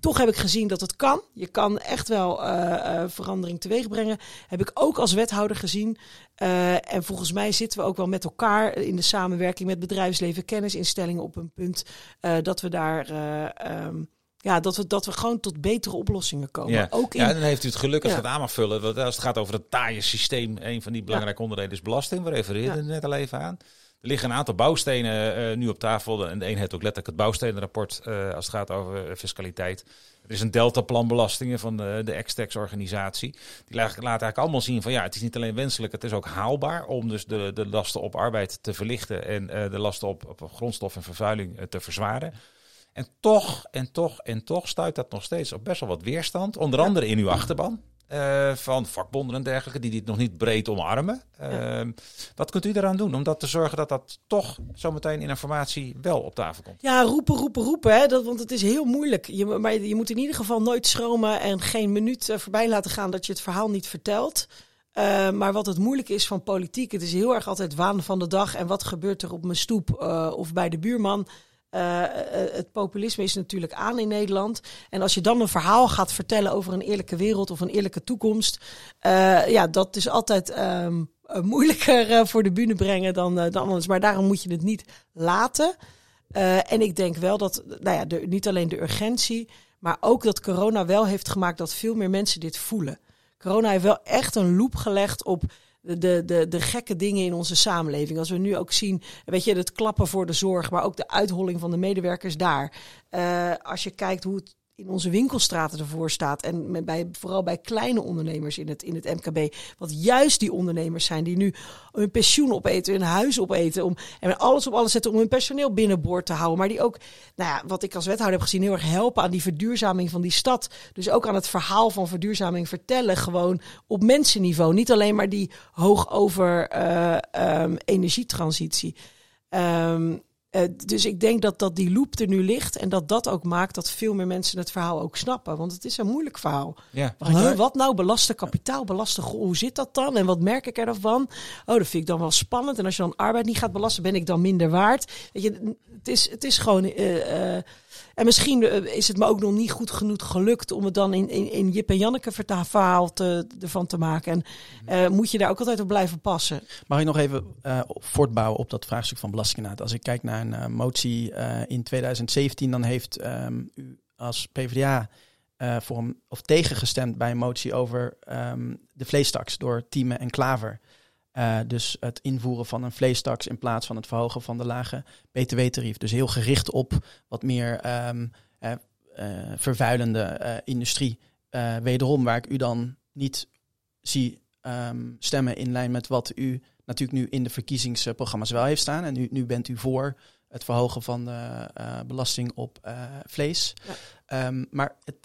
Toch heb ik gezien dat het kan. Je kan echt wel uh, uh, verandering teweeg brengen. Heb ik ook als wethouder gezien. Uh, en volgens mij zitten we ook wel met elkaar in de samenwerking met bedrijfsleven, kennisinstellingen op een punt dat we daar. Um, ja, dat we, dat we gewoon tot betere oplossingen komen. Ja, ook in... ja dan heeft u het geluk als ja. het aan mag vullen. Want als het gaat over het taaie systeem, een van die belangrijke ja. onderdelen is belasting. We refereerden net al even aan. Er liggen een aantal bouwstenen uh, nu op tafel. En de een heeft ook letterlijk het bouwstenenrapport uh, als het gaat over fiscaliteit. Er is een deltaplan belastingen van de, de Extex-organisatie. Die laat, laat eigenlijk allemaal zien van ja, het is niet alleen wenselijk, het is ook haalbaar om dus de, de lasten op arbeid te verlichten en uh, de lasten op, op grondstof en vervuiling te verzwaren. En toch, en toch, en toch stuit dat nog steeds op best wel wat weerstand. Onder andere in uw achterban. Uh, van vakbonden en dergelijke, die dit nog niet breed omarmen. Ja. Uh, wat kunt u eraan doen om dat te zorgen dat dat toch zometeen in informatie wel op tafel komt? Ja, roepen, roepen, roepen. Hè? Dat, want het is heel moeilijk. Je, maar je moet in ieder geval nooit schromen en geen minuut uh, voorbij laten gaan dat je het verhaal niet vertelt. Uh, maar wat het moeilijk is van politiek, het is heel erg altijd waan van de dag. En wat gebeurt er op mijn stoep of bij de buurman? Uh, het populisme is natuurlijk aan in Nederland. En als je dan een verhaal gaat vertellen over een eerlijke wereld of een eerlijke toekomst, uh, ja, dat is altijd um, moeilijker voor de bühne brengen dan, dan anders. Maar daarom moet je het niet laten. en ik denk wel dat, nou ja, niet alleen de urgentie, maar ook dat corona wel heeft gemaakt dat veel meer mensen dit voelen. Corona heeft wel echt een loep gelegd op de, de, de gekke dingen in onze samenleving. Als we nu ook zien, weet je, het klappen voor de zorg, maar ook de uitholling van de medewerkers daar. Uh, als je kijkt hoe het in onze winkelstraten ervoor staat. En bij, vooral bij kleine ondernemers in het, in het MKB. Wat juist die ondernemers zijn die nu hun pensioen opeten, hun huis opeten. Om, en alles op alles zetten om hun personeel binnenboord te houden. Maar die ook, nou ja, wat ik als wethouder heb gezien, heel erg helpen aan die verduurzaming van die stad. Dus ook aan het verhaal van verduurzaming vertellen. Gewoon op mensenniveau. Niet alleen maar die hoog over uh, um, energietransitie. Um, Eh, dus ik denk dat, dat die loop er nu ligt en dat dat ook maakt dat veel meer mensen het verhaal ook snappen. Want het is een moeilijk verhaal. Ja. Huh, wat nou belasten kapitaal, belasten, hoe zit dat dan? En wat merk ik ervan? Oh, dat vind ik dan wel spannend. En als je dan arbeid niet gaat belasten, ben ik dan minder waard? Weet je, het is, het is gewoon... eh, eh, en misschien eh, is het me ook nog niet goed genoeg gelukt om het dan in, in, in Jip en Janneke verhaal te, ervan te maken. En eh, moet je daar ook altijd op blijven passen. Mag ik nog even eh, voortbouwen op dat vraagstuk van belastinginhoud? Als ik kijk naar een motie in 2017, dan heeft ehm, u als PvdA voor of tegengestemd bij een motie over ehm, de vleestaks door Tieme en Klaver. Eh, dus het invoeren van een vleestaks in plaats van het verhogen van de lage btw-tarief. Dus heel gericht op wat meer ehm, eh, eh, vervuilende industrie. Wederom waar ik u dan niet zie ehm, stemmen in lijn met wat u natuurlijk nu in de verkiezingsprogramma's wel heeft staan. En nu, nu bent u voor het verhogen van de belasting op vlees. Ja. Ehm, maar het,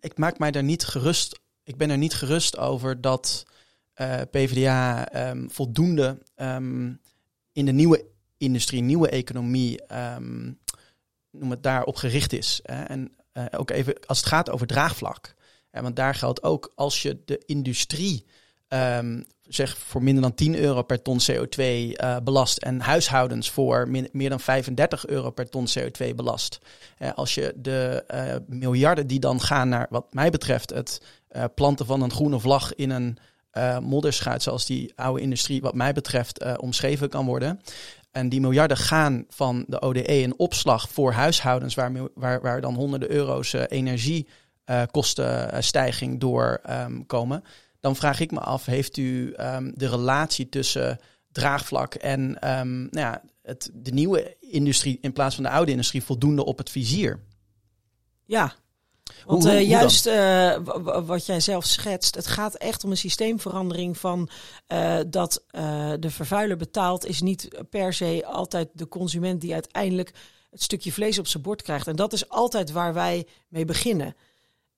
ik maak mij daar niet gerust. Ik ben er niet gerust over dat eh, PvdA ehm, voldoende ehm, in de nieuwe industrie, nieuwe economie, ehm, noem het daarop gericht is. Hè. En eh, ook even als het gaat over draagvlak. Ja, want daar geldt ook als je de industrie zeg voor minder dan 10 euro per ton CO2 eh, belast en huishoudens voor meer dan 35 euro per ton CO2 belast. Als je de miljarden die dan gaan naar, wat mij betreft, het planten van een groene vlag in een eh, modderschuit, zoals die oude industrie, wat mij betreft, eh, omschreven kan worden. En die miljarden gaan van de ODE in opslag voor huishoudens, waar, waar, waar dan honderden euro's eh, energiekostenstijging door ehm, komen. Dan vraag ik me af, heeft u ehm, de relatie tussen draagvlak en ehm, nou ja, het, de nieuwe industrie in plaats van de oude industrie voldoende op het vizier? Ja. Want Hoe- eh, hoe- juist eh, wat jij zelf schetst, het gaat echt om een systeemverandering van eh, dat de vervuiler betaalt, is niet per se altijd de consument die uiteindelijk het stukje vlees op zijn bord krijgt. En dat is altijd waar wij mee beginnen.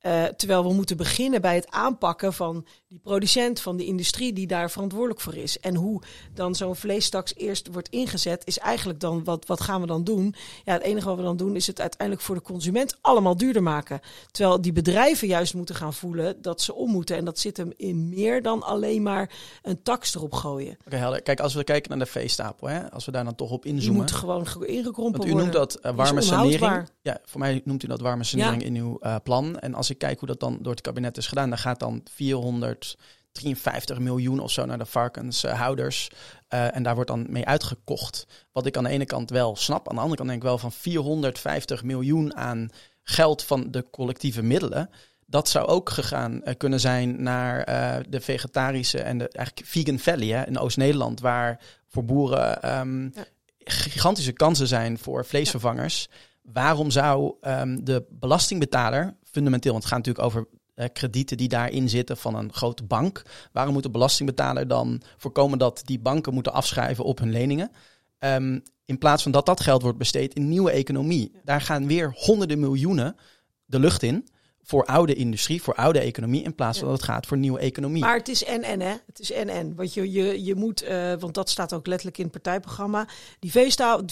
Eh, terwijl we moeten beginnen bij het aanpakken van die producent, van de industrie die daar verantwoordelijk voor is. En hoe dan zo'n vleestaks eerst wordt ingezet, is eigenlijk dan, wat, wat gaan we dan doen? Ja, het enige wat we dan doen is het uiteindelijk voor de consument allemaal duurder maken. Terwijl die bedrijven juist moeten gaan voelen dat ze om moeten. En dat zit hem in meer dan alleen maar een tax erop gooien. Oké, helder. Kijk, als we kijken naar de veestapel, hè, als we daar dan toch op inzoomen. moet gewoon ge- ingekrompen Want u noemt dat eh, warme sanering. Ja, voor mij noemt u dat warme sanering in uw eh, plan. En als ik kijk hoe dat dan door het kabinet is gedaan, dan gaat dan 453 miljoen of zo naar de varkenshouders. Eh, en daar wordt dan mee uitgekocht. Wat ik aan de ene kant wel snap. Aan de andere kant denk ik wel van 450 miljoen aan geld van de collectieve middelen. Dat zou ook gegaan eh, kunnen zijn naar eh, de vegetarische en de eigenlijk vegan valley hè, in Oost-Nederland, waar voor boeren ehm, Ja. gigantische kansen zijn voor vleesvervangers. Waarom zou ehm, de belastingbetaler fundamenteel, want het gaat natuurlijk over eh, kredieten die daarin zitten van een grote bank. Waarom moet de belastingbetaler dan voorkomen dat die banken moeten afschrijven op hun leningen? Ehm, in plaats van dat dat geld wordt besteed in nieuwe economie. Daar gaan weer honderden miljoenen de lucht in voor oude industrie, voor oude economie, in plaats van dat het gaat voor nieuwe economie. Maar het is en en hè. Het is en en. Want je, je, je moet, eh, want dat staat ook letterlijk in het partijprogramma. Die veestapel,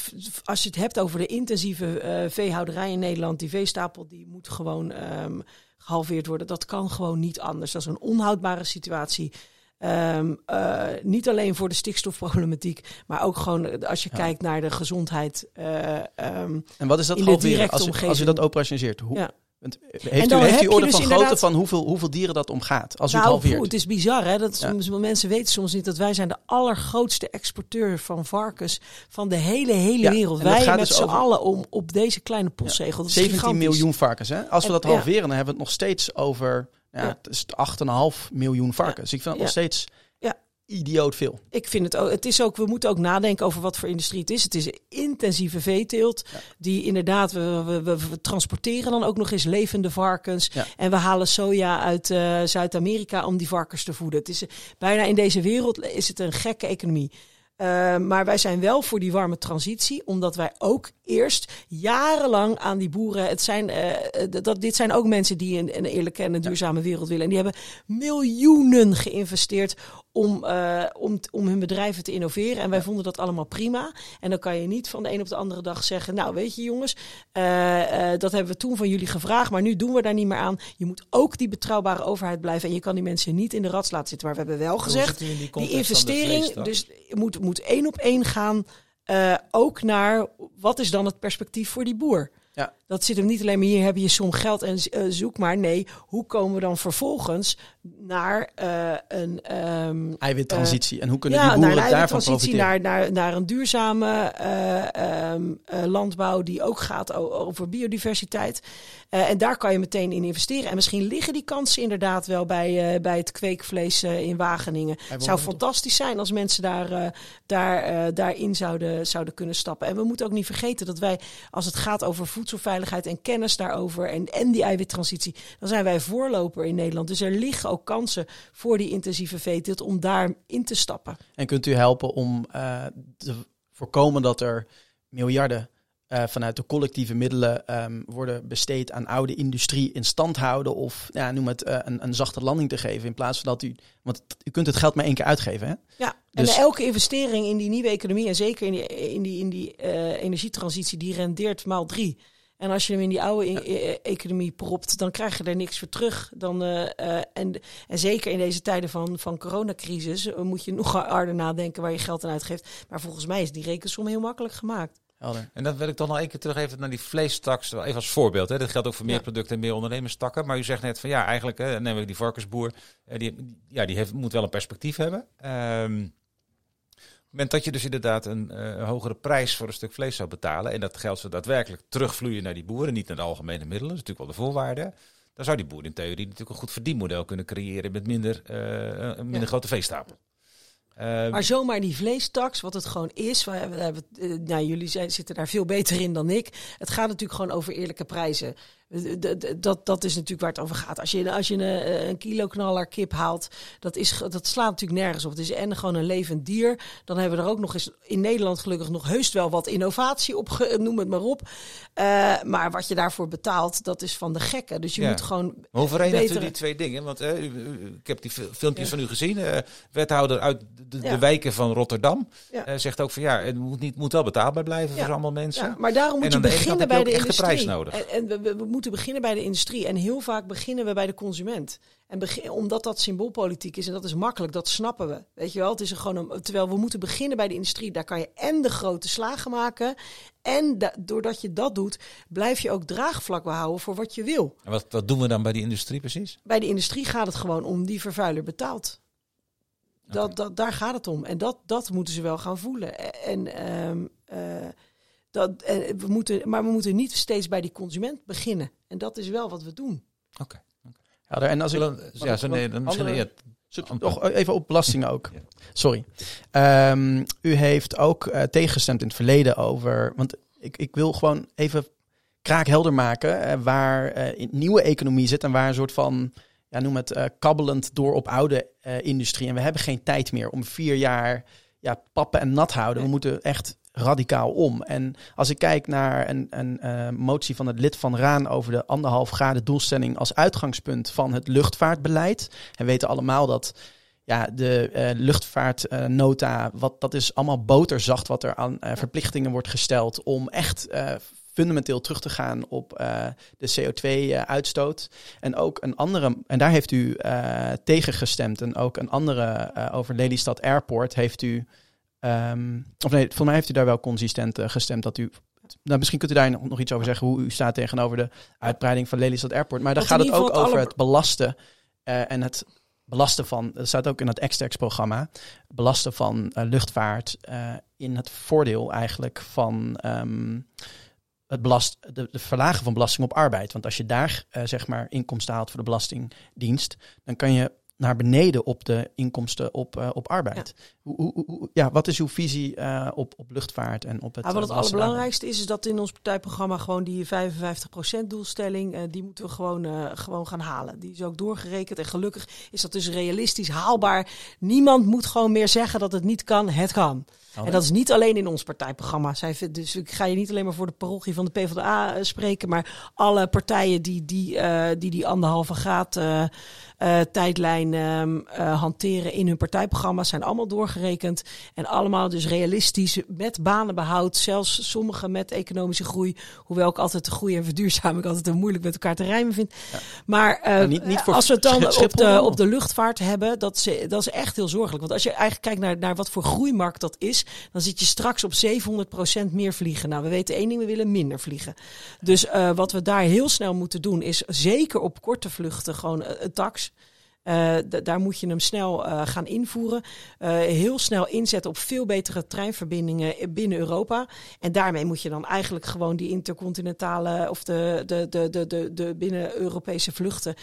als je het hebt over de intensieve eh, veehouderij in Nederland, die veestapel die moet gewoon ehm, gehalveerd worden. Dat kan gewoon niet anders. Dat is een onhoudbare situatie. Ehm, eh, niet alleen voor de stikstofproblematiek, maar ook gewoon als je Ja. kijkt naar de gezondheid. eh, ehm, en wat is dat in de halveren directe als, u- als omgeving. dat operationaliseert? Hoe, Ja. Want, eh, En heeft u, heeft u orde dus van grootte inderdaad- van hoeveel, hoeveel dieren dat omgaat? Als u het nou, halveert. poeh, het is bizar hè. Dat Ja. mensen weten soms niet dat wij zijn de allergrootste exporteur van varkens van de hele, hele Ja, wereld. dat Wij gaat met dus z'n over- allen om op deze kleine postzegel. Dat is 17 gigantisch. miljoen varkens. Hè? Als we dat halveren, dan hebben we het nog steeds over ja, Ja. het is 8,5 miljoen varkens. Ik vind het nog steeds. Idioot veel. Ik vind het ook. Het is ook. We moeten ook nadenken over wat voor industrie het is. Het is een intensieve veeteelt. Ja. Die inderdaad. We, we, we, we transporteren dan ook nog eens levende varkens. Ja. En we halen soja uit eh, Zuid-Amerika om die varkens te voeden. Het is eh, bijna in deze wereld is het een gekke economie. Uh, maar wij zijn wel voor die warme transitie, omdat wij ook eerst jarenlang aan die boeren. Het zijn, uh, dat, dit zijn ook mensen die een, een eerlijke en een duurzame wereld willen. En die hebben miljoenen geïnvesteerd om, uh, om, om hun bedrijven te innoveren. En wij vonden dat allemaal prima. En dan kan je niet van de een op de andere dag zeggen: Nou, weet je, jongens, uh, uh, dat hebben we toen van jullie gevraagd, maar nu doen we daar niet meer aan. Je moet ook die betrouwbare overheid blijven. En je kan die mensen niet in de rats laten zitten. Maar we hebben wel gezegd: die, die, investering, dus moet, moet één op één gaan. ook naar wat is dan het perspectief voor die boer? Ja. Dat zit hem niet alleen maar hier heb je som geld en uh, zoek maar. Nee, hoe komen we dan vervolgens naar uh, een um, eiwittransitie? Uh, en hoe kunnen die boeren naar daarvan profiteren? Naar, naar, naar een duurzame um, landbouw die ook gaat over biodiversiteit. en daar kan je meteen in investeren. En misschien liggen die kansen inderdaad wel bij, bij het kweekvlees in Wageningen. Het zou fantastisch zijn als mensen daar, daar, daarin zouden, zouden kunnen stappen. En we moeten ook niet vergeten dat wij, als het gaat over voedselveiligheid en kennis daarover en, en die eiwittransitie, dan zijn wij voorloper in Nederland. Dus er liggen ook kansen voor die intensieve veeteelt om daar in te stappen. En kunt u helpen om uh, te voorkomen dat er miljarden uh, vanuit de collectieve middelen um, worden besteed aan oude industrie in stand houden of ja, noem het uh, een, een, zachte landing te geven in plaats van dat u, want u kunt het geld maar één keer uitgeven. Hè? Ja, dus... en elke investering in die nieuwe economie en zeker in die, in die, in die uh, energietransitie, die rendeert maal drie. En als je hem in die oude e-, e-, economie propt, dan krijg je er niks voor terug. Dan, uh, uh, en, en zeker in deze tijden van, van coronacrisis uh, moet je nog harder nadenken waar je geld aan uitgeeft. Maar volgens mij is die rekensom heel makkelijk gemaakt. Helder. En dan wil ik toch nog één keer terug even naar die vleestaks. Even als voorbeeld. Hè. Dat geldt ook voor meer ja. producten en meer ondernemerstakken. Maar u zegt net van ja, eigenlijk hè, nemen we die varkensboer. die, ja, die heeft, moet wel een perspectief hebben. Um, het moment dat je dus inderdaad een uh, hogere prijs voor een stuk vlees zou betalen. En dat geld zou daadwerkelijk terugvloeien naar die boeren, niet naar de algemene middelen. Dat is natuurlijk wel de voorwaarde. Dan zou die boer in theorie natuurlijk een goed verdienmodel kunnen creëren met minder, uh, een minder ja. grote veestapel. Uh, maar zomaar die vleestaks, wat het gewoon is. We, we hebben, uh, nou, jullie zijn, zitten daar veel beter in dan ik. Het gaat natuurlijk gewoon over eerlijke prijzen. Dat, dat is natuurlijk waar het over gaat. Als je, als je een, een kilo knaller kip haalt, dat, is, dat slaat natuurlijk nergens op. Het is en gewoon een levend dier. Dan hebben we er ook nog eens in Nederland gelukkig nog heus wel wat innovatie op, noem het maar op. Uh, maar wat je daarvoor betaalt, dat is van de gekken. Dus je ja. moet gewoon. Hoe verenigt betere... u die twee dingen? Want uh, ik heb die filmpjes ja. van u gezien. Uh, wethouder uit de, ja. wijken van Rotterdam zegt ook van ja, het moet, niet, moet wel betaalbaar blijven voor allemaal mensen. maar daarom moet je beginnen bij de industrie. prijs nodig. En, en we, we, we moeten beginnen bij de industrie. En heel vaak beginnen we bij de consument. En begin, omdat dat symboolpolitiek is en dat is makkelijk, dat snappen we. Weet je wel, het is er gewoon een, terwijl we moeten beginnen bij de industrie. Daar kan je en de grote slagen maken. En da, doordat je dat doet, blijf je ook draagvlak behouden voor wat je wil. En wat, wat doen we dan bij die industrie precies? Bij de industrie gaat het gewoon om die vervuiler betaalt. Dat, okay. dat, daar gaat het om. En dat, dat moeten ze wel gaan voelen. En um, uh, dat, uh, we moeten, maar we moeten niet steeds bij die consument beginnen. En dat is wel wat we doen. Oké. Okay. Ja, en als ik, dan, ja, zo nee, dan misschien andere, nog even op belastingen ook. Ja. Sorry. Um, u heeft ook uh, tegengestemd in het verleden over. Want ik, ik wil gewoon even kraakhelder maken uh, waar uh, in nieuwe economie zit en waar een soort van, ja, noem het, uh, kabbelend door op oude uh, industrie. En we hebben geen tijd meer om vier jaar ja, pappen en nat houden. We moeten echt radicaal om. En als ik kijk naar een, een uh, motie van het lid van Raan over de anderhalf graden doelstelling als uitgangspunt van het luchtvaartbeleid. En weten allemaal dat ja, de uh, luchtvaartnota, uh, wat dat is allemaal boterzacht wat er aan uh, verplichtingen wordt gesteld om echt fundamenteel terug te gaan op de CO2-uitstoot. en ook een andere, en daar heeft u tegen gestemd. En ook een andere over Lelystad Airport heeft u. Um, of nee, volgens mij heeft u daar wel consistent uh, gestemd dat u. Nou, misschien kunt u daar nog, iets over zeggen hoe u staat tegenover de uitbreiding van Lelystad Airport. Maar daar gaat het ook het over alle... het belasten uh, en het belasten van, dat staat ook in het Extex-programma, belasten van uh, luchtvaart in het voordeel eigenlijk van um, het belast, de, de, verlagen van belasting op arbeid. Want als je daar zeg maar inkomsten haalt voor de belastingdienst, dan kan je naar beneden op de inkomsten op, uh, op arbeid. Ja. Hoe, hoe, hoe, ja, wat is uw visie uh, op, op luchtvaart en op het. Ja, wat het allerbelangrijkste is, is dat in ons partijprogramma gewoon die 55% doelstelling, uh, die moeten we gewoon, gewoon gaan halen. Die is ook doorgerekend en gelukkig is dat dus realistisch haalbaar. Niemand moet gewoon meer zeggen dat het niet kan. Het kan. Oh, en dat is niet alleen in ons partijprogramma. Zij, dus ik ga je niet alleen maar voor de parochie van de PvdA spreken, maar alle partijen die die, die, die anderhalve graad uh, tijdlijn um, uh, hanteren in hun partijprogramma's. Zijn allemaal doorgerekend. En allemaal dus realistisch met banenbehoud. Zelfs sommige met economische groei. Hoewel ik altijd de groei en verduurzaming altijd te moeilijk met elkaar te rijmen vind. Ja. Maar, uh, niet, als we het dan op de, op de luchtvaart hebben, dat is, dat is echt heel zorgelijk. Want als je eigenlijk kijkt naar, naar wat voor groeimarkt dat is, dan zit je straks op 700% meer vliegen. Nou, we weten één ding, we willen minder vliegen. Dus wat we daar heel snel moeten doen, is zeker op korte vluchten gewoon een tax. Uh, daar moet je hem snel uh, gaan invoeren. Uh, heel snel inzetten op veel betere treinverbindingen binnen Europa. En daarmee moet je dan eigenlijk gewoon die intercontinentale of de, de, de, de, de, de binnen-Europese vluchten,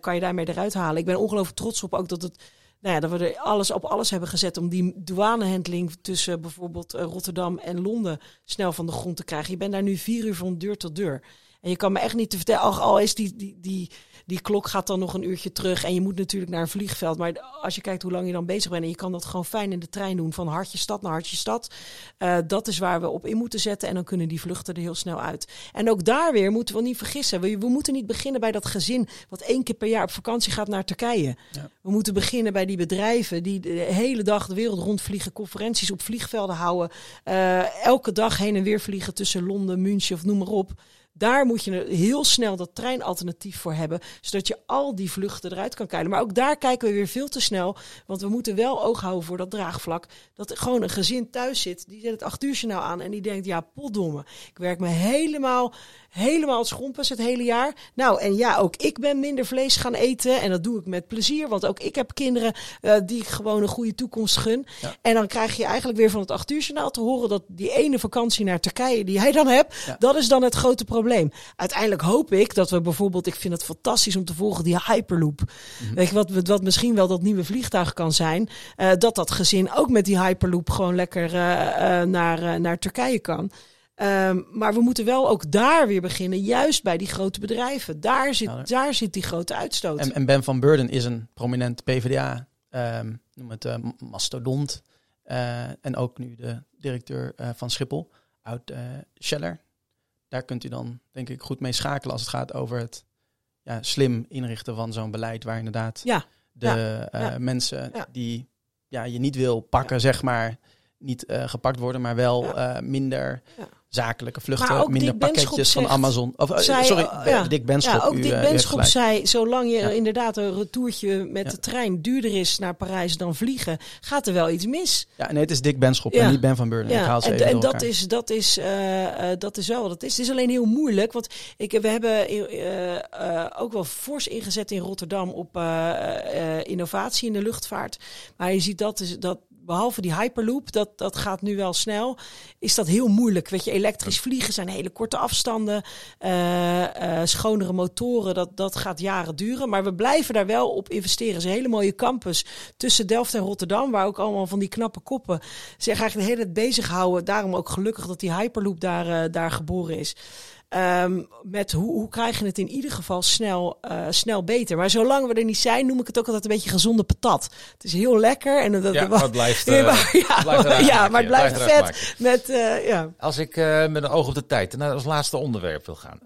kan je daarmee eruit halen. Ik ben ongelooflijk trots op ook dat het nou ja, dat we er alles op alles hebben gezet om die douanehandling tussen bijvoorbeeld Rotterdam en Londen snel van de grond te krijgen. Je bent daar nu vier uur van deur tot deur. En je kan me echt niet te vertellen, al, al is die, die, die, die klok gaat dan nog een uurtje terug. En je moet natuurlijk naar een vliegveld. Maar als je kijkt hoe lang je dan bezig bent. En je kan dat gewoon fijn in de trein doen. Van hartje stad naar hartje stad. Uh, dat is waar we op in moeten zetten. En dan kunnen die vluchten er heel snel uit. En ook daar weer moeten we niet vergissen. We, we moeten niet beginnen bij dat gezin. Wat één keer per jaar op vakantie gaat naar Turkije. Ja. We moeten beginnen bij die bedrijven. Die de hele dag de wereld rondvliegen. Conferenties op vliegvelden houden. Uh, elke dag heen en weer vliegen tussen Londen, München of noem maar op. Daar moet je heel snel dat treinalternatief voor hebben, zodat je al die vluchten eruit kan kijken. Maar ook daar kijken we weer veel te snel, want we moeten wel oog houden voor dat draagvlak. Dat gewoon een gezin thuis zit, die zet het acht nou aan en die denkt, ja, potdomme, ik werk me helemaal helemaal het schompers het hele jaar. Nou, en ja, ook ik ben minder vlees gaan eten. En dat doe ik met plezier, want ook ik heb kinderen uh, die ik gewoon een goede toekomst gun. Ja. En dan krijg je eigenlijk weer van het acht uur journaal te horen dat die ene vakantie naar Turkije die jij dan hebt, ja. dat is dan het grote probleem. Uiteindelijk hoop ik dat we bijvoorbeeld, ik vind het fantastisch om te volgen, die Hyperloop. Mm -hmm. Weet je, wat, wat misschien wel dat nieuwe vliegtuig kan zijn, uh, dat dat gezin ook met die Hyperloop gewoon lekker uh, naar, naar Turkije kan. Um, maar we moeten wel ook daar weer beginnen, juist bij die grote bedrijven. Daar zit, ja, daar zit die grote uitstoot. En, en, Ben van Beurden is een prominent PvdA, um, noem het uh, mastodont. Uh, en ook nu de directeur uh, van Schiphol, oud Scheller. Daar kunt u dan denk ik goed mee schakelen als het gaat over het ja, slim inrichten van zo'n beleid waar inderdaad ja. de ja. mensen die ja, je niet wil pakken, zeg maar, niet gepakt worden, maar wel minder zakelijke vluchten, minder pakketjes van Amazon. Of, uh, zei, sorry, uh, ja. Dick Benschop. Ja, ook u, Dick uh, Benschop zei, zolang je ja. inderdaad een retourtje met Ja. de trein duurder is naar Parijs dan vliegen, gaat er wel iets mis. Ja, nee, het is Dick Benschop Ja. en niet Ben van Beurden. Ik haal ze en, en dat is, dat, is, eh, eh, dat is wel wat het is. Het is alleen heel moeilijk, want ik, we hebben eh, eh, ook wel fors ingezet in Rotterdam op eh, eh, innovatie in de luchtvaart. Maar je ziet dat, is, dat behalve die Hyperloop, dat, dat gaat nu wel snel, is dat heel moeilijk. Weet je, elektrisch vliegen zijn hele korte afstanden, eh, eh, schonere motoren, dat, dat gaat jaren duren. Maar we blijven daar wel op investeren. Het is een hele mooie campus tussen Delft en Rotterdam, waar ook allemaal van die knappe koppen zich eigenlijk de hele tijd bezighouden. Daarom ook gelukkig dat die Hyperloop daar, eh, daar geboren is. Ehm, met hoe, hoe krijg je het in ieder geval snel, uh, snel beter. Maar zolang we er niet zijn, noem ik het ook altijd een beetje gezonde patat. Het is heel lekker. En dat, Ja, het blijft, Ja, eh, maar- ja, blijft eruit ja, maken, maar het blijft vet. Met, uh, ja. Als ik uh, met een oog op de tijd naar als laatste onderwerp wil gaan.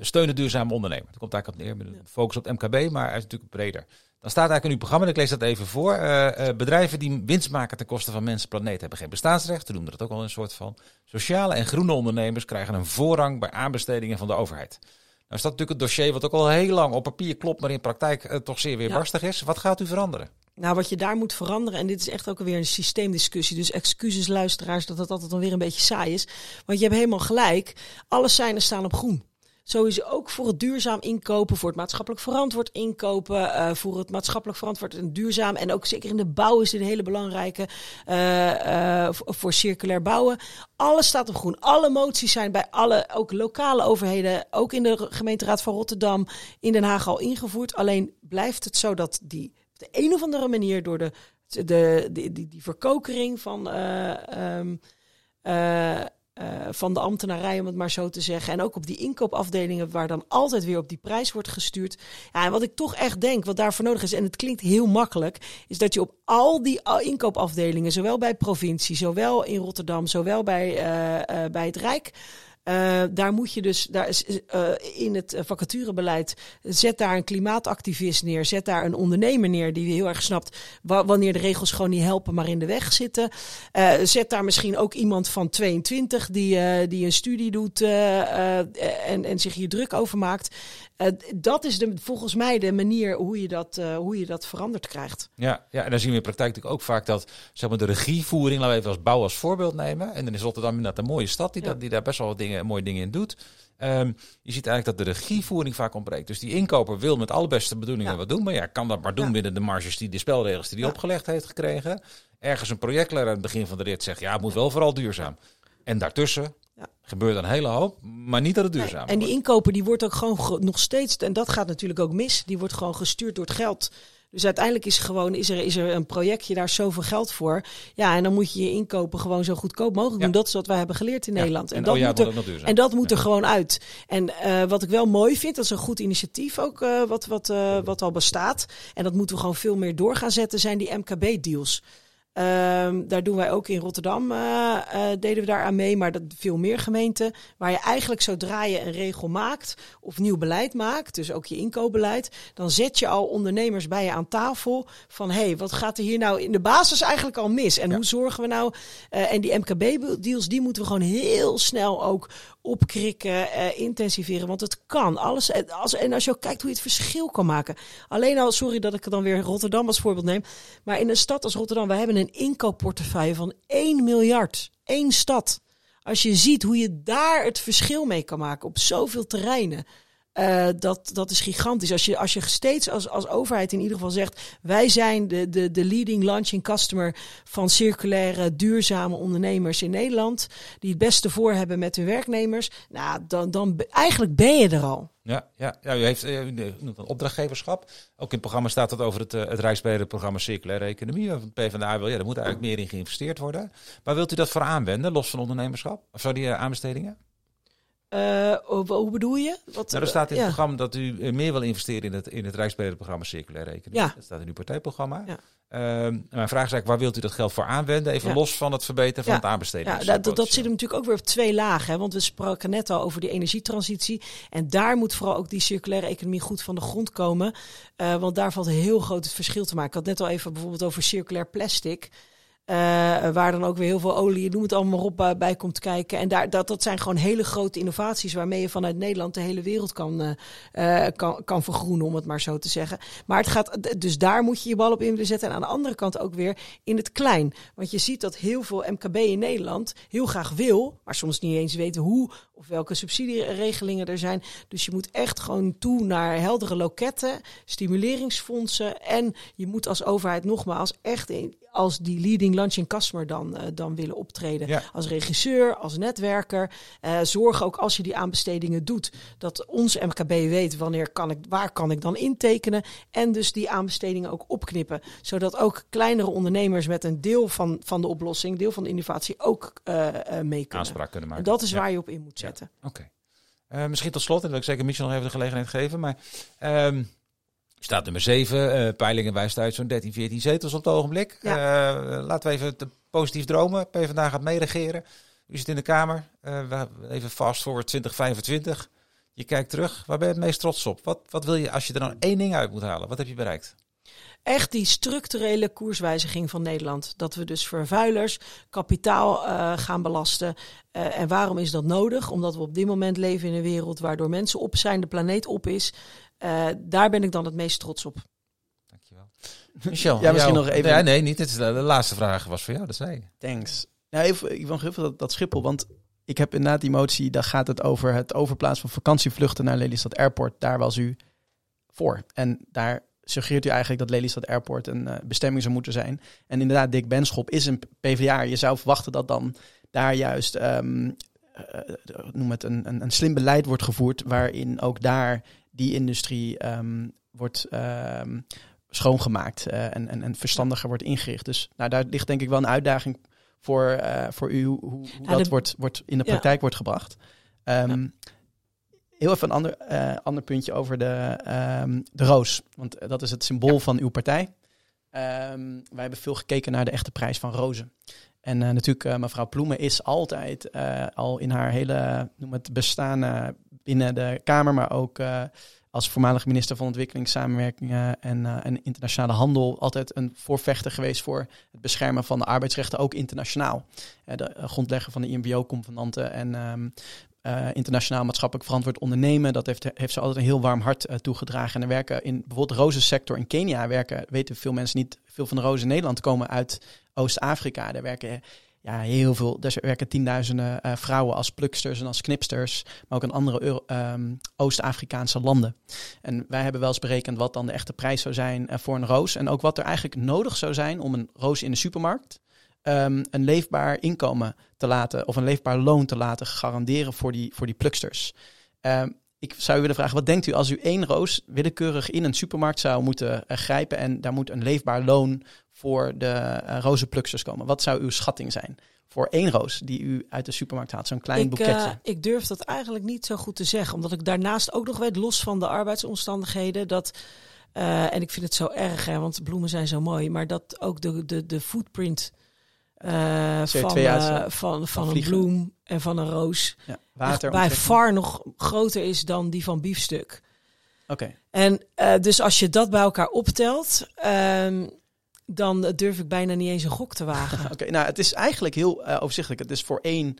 Steunen duurzame ondernemer. Dat komt eigenlijk op neer met een focus op het MKB, maar hij is natuurlijk breder. Dan staat eigenlijk in uw programma, en ik lees dat even voor. Uh, bedrijven die winst maken ten koste van mensen en planeet hebben geen bestaansrecht. We noemen dat ook wel een soort van. Sociale en groene ondernemers krijgen een voorrang bij aanbestedingen van de overheid. Nou is dat natuurlijk een dossier wat ook al heel lang op papier klopt, maar in praktijk toch zeer weerbarstig is. Wat gaat u veranderen? Nou, wat je daar moet veranderen, en dit is echt ook alweer een systeemdiscussie, dus excuses luisteraars dat het altijd dan weer een beetje saai is. Want je hebt helemaal gelijk, alle seinen staan op groen. Sowieso ook voor het duurzaam inkopen, voor het maatschappelijk verantwoord inkopen, uh, voor het maatschappelijk verantwoord en duurzaam. En ook zeker in de bouw is dit een hele belangrijke uh, uh, voor circulair bouwen. Alles staat op groen. Alle moties zijn bij alle, ook lokale overheden, ook in de gemeenteraad van Rotterdam, in Den Haag al ingevoerd. Alleen blijft het zo dat die op de een of andere manier door de, de, die, die, die verkokering van. Uh, van de ambtenarij, om het maar zo te zeggen. En ook op die inkoopafdelingen, waar dan altijd weer op die prijs wordt gestuurd. Ja, en wat ik toch echt denk, wat daarvoor nodig is, en het klinkt heel makkelijk, is dat je op al die inkoopafdelingen, zowel bij provincie, zowel in Rotterdam, zowel bij, uh, uh, bij het Rijk. Uh, daar moet je dus daar is, uh, in het vacaturebeleid zet daar een klimaatactivist neer, zet daar een ondernemer neer die heel erg snapt wanneer de regels gewoon niet helpen, maar in de weg zitten. Uh, zet daar misschien ook iemand van 22 die, die een studie doet en, en zich hier druk over maakt. dat is de, volgens mij de manier hoe je dat, hoe je dat veranderd krijgt. Ja, ja, en dan zien we in praktijk natuurlijk ook vaak dat zeg maar, de regievoering, laten we even als bouw als voorbeeld nemen. En dan is Rotterdam inderdaad een mooie stad die, dat, die daar best wel wat dingen, mooie dingen in doet. Um, je ziet eigenlijk dat de regievoering vaak ontbreekt. Dus die inkoper wil met alle beste bedoelingen wat doen. Maar ja, kan dat maar doen binnen de marges die de spelregels die hij opgelegd heeft gekregen. Ergens een projectleider aan het begin van de rit zegt, ja, het moet wel vooral duurzaam. En daartussen gebeurt een hele hoop, maar niet dat het duurzaam nee, En die inkoper die wordt ook gewoon nog steeds, en dat gaat natuurlijk ook mis, die wordt gewoon gestuurd door het geld dus uiteindelijk is, gewoon, is, er, is er een projectje daar zoveel geld voor. Ja, en dan moet je je inkopen gewoon zo goedkoop mogelijk doen. Dat is wat wij hebben geleerd in Nederland. En, en, dat oh moet er, en dat moet er gewoon uit. En uh, wat ik wel mooi vind, dat is een goed initiatief ook uh, wat, wat, uh, wat al bestaat. En dat moeten we gewoon veel meer door gaan zetten, zijn die MKB-deals. Um, daar doen wij ook in Rotterdam, uh, uh, deden we daar aan mee, maar dat veel meer gemeenten. Waar je eigenlijk zodra je een regel maakt of nieuw beleid maakt, dus ook je inkoopbeleid, dan zet je al ondernemers bij je aan tafel van hé, hey, wat gaat er hier nou in de basis eigenlijk al mis? En hoe zorgen we nou? Uh, en die MKB-deals, die moeten we gewoon heel snel ook opkrikken, uh, intensiveren. Want het kan. Alles, als, en als je ook kijkt hoe je het verschil kan maken. Alleen al, sorry dat ik dan weer Rotterdam als voorbeeld neem. Maar in een stad als Rotterdam, we hebben een inkoopportefeuille van 1 miljard. Eén stad. Als je ziet hoe je daar het verschil mee kan maken op zoveel terreinen. Uh, dat, dat is gigantisch. Als je, als je steeds als, als overheid in ieder geval zegt: wij zijn de, de, de leading launching customer van circulaire, duurzame ondernemers in Nederland. Die het beste voor hebben met hun werknemers. Nou, dan, dan eigenlijk ben je er al. Ja, ja, ja u heeft noemt een opdrachtgeverschap. Ook in het programma staat het over het, het Rijksbrede programma Circulaire Economie. Van PvdA wil, ja, daar moet eigenlijk meer in geïnvesteerd worden. Waar wilt u dat voor aanwenden, los van ondernemerschap? Of zou die aanbestedingen? Uh, hoe bedoel je? Wat, nou, er staat in het programma dat u eh, meer wil investeren in het, in het Rijksbrede programma Circulaire Economie. Ja. Dat staat in uw partijprogramma. Ja. Uh, mijn vraag is eigenlijk, waar wilt u dat geld voor aanwenden? Even los van het verbeteren van het aanbesteden. Ja, dat, dat zit hem natuurlijk ook weer op twee lagen. Hè? Want we spraken net al over die energietransitie. En daar moet vooral ook die circulaire economie goed van de grond komen. Uh, want daar valt een heel groot het verschil te maken. Ik had net al even bijvoorbeeld over circulair plastic. Uh, waar dan ook weer heel veel olie, noem het allemaal op, uh, bij komt kijken. En daar, dat, dat zijn gewoon hele grote innovaties waarmee je vanuit Nederland de hele wereld kan, uh, kan, kan vergroenen, om het maar zo te zeggen. Maar het gaat, dus daar moet je je bal op in zetten. En aan de andere kant ook weer in het klein. Want je ziet dat heel veel MKB in Nederland heel graag wil, maar soms niet eens weten hoe of welke subsidieregelingen er zijn. Dus je moet echt gewoon toe naar heldere loketten, stimuleringsfondsen. En je moet als overheid nogmaals echt in, als die leading launching customer dan, uh, dan willen optreden. Ja. Als regisseur, als netwerker. Uh, zorg ook als je die aanbestedingen doet, dat ons MKB weet wanneer kan ik, waar kan ik dan intekenen. En dus die aanbestedingen ook opknippen. Zodat ook kleinere ondernemers met een deel van, van de oplossing, deel van de innovatie ook uh, mee kunnen. Aanspraak kunnen maken. En dat is ja. waar je op in moet zetten. Ja. Oké. Okay. misschien tot slot, en dat ik zeker Michel nog even de gelegenheid geven. Maar um, Staat nummer 7. Uh, eh, peilingen wijst uit zo'n 13, 14 zetels op het ogenblik. Ja. Uh, laten we even positief dromen. PvdA gaat meeregeren. U zit in de Kamer. Uh, even fast forward 2025. Je kijkt terug. Waar ben je het meest trots op? Wat, wat wil je als je er dan één ding uit moet halen? Wat heb je bereikt? Echt die structurele koerswijziging van Nederland. Dat we dus vervuilers kapitaal uh, gaan belasten. Uh, en waarom is dat nodig? Omdat we op dit moment leven in een wereld waardoor mensen op zijn, de planeet op is. Uh, daar ben ik dan het meest trots op. Dankjewel. Michel, ja, misschien nog even. Nee, nee, niet. Dit is de, de, laatste vraag was voor jou, dat zei je. Thanks. Nou, even, ik wil nog even dat, dat Schiphol, want ik heb inderdaad die motie, daar gaat het over het overplaatsen van vakantievluchten naar Lelystad Airport. Daar was u voor. En daar suggereert u eigenlijk dat Lelystad Airport een uh, bestemming zou moeten zijn. En inderdaad, Dick Benschop is een PvdA. Je zou verwachten dat dan daar juist, um, uh, noem het, een, een, een slim beleid wordt gevoerd, waarin ook daar die industrie um, wordt um, schoongemaakt uh, en, en, en verstandiger wordt ingericht. Dus nou, daar ligt denk ik wel een uitdaging voor, uh, voor u hoe, hoe dat de... wordt, wordt in de praktijk ja. wordt gebracht. Um, ja. Heel even een ander, uh, ander puntje over de, de roos. Want dat is het symbool van uw partij. wij hebben veel gekeken naar de echte prijs van rozen. En eh, natuurlijk, mevrouw Ploemen is altijd al in haar hele noem het, bestaan binnen de Kamer, maar ook als voormalig minister van Ontwikkelingssamenwerking en, en internationale handel, altijd een voorvechter geweest voor het beschermen van de arbeidsrechten, ook internationaal. de grondlegger van de IMBO-convenanten en uh, internationaal maatschappelijk verantwoord ondernemen. Dat heeft, heeft ze altijd een heel warm hart toegedragen. En er werken in bijvoorbeeld de rozensector in Kenia werken, weten veel mensen niet, veel van de rozen in Nederland komen uit Oost-Afrika. Daar werken ja, heel veel, daar werken tienduizenden uh, vrouwen als pluksters en als knipsters, maar ook in andere um, Oost-Afrikaanse landen. En wij hebben wel eens berekend wat dan de echte prijs zou zijn voor een roos. En ook wat er eigenlijk nodig zou zijn om een roos in de supermarkt um, een leefbaar inkomen te laten of een leefbaar loon te laten garanderen voor die, voor die pluksters. Um, ik zou u willen vragen, wat denkt u als u één roos willekeurig in een supermarkt zou moeten uh, grijpen en daar moet een leefbaar loon voor de uh, komen? Wat zou uw schatting zijn? Voor één roos die u uit de supermarkt haalt, zo'n klein ik, boeketje? Uh, ik durf dat eigenlijk niet zo goed te zeggen, omdat ik daarnaast ook nog weet, los van de arbeidsomstandigheden, dat uh, en ik vind het zo erg, hè, want bloemen zijn zo mooi, maar dat ook de, de, de footprint uh, van, uh, van, van een bloem en van een roos. Ja, water bij far nog groter is dan die van biefstuk. Oké. Okay. En uh, dus als je dat bij elkaar optelt, um, dan durf ik bijna niet eens een gok te wagen. Oké, okay, nou het is eigenlijk heel overzichtelijk. Het is voor één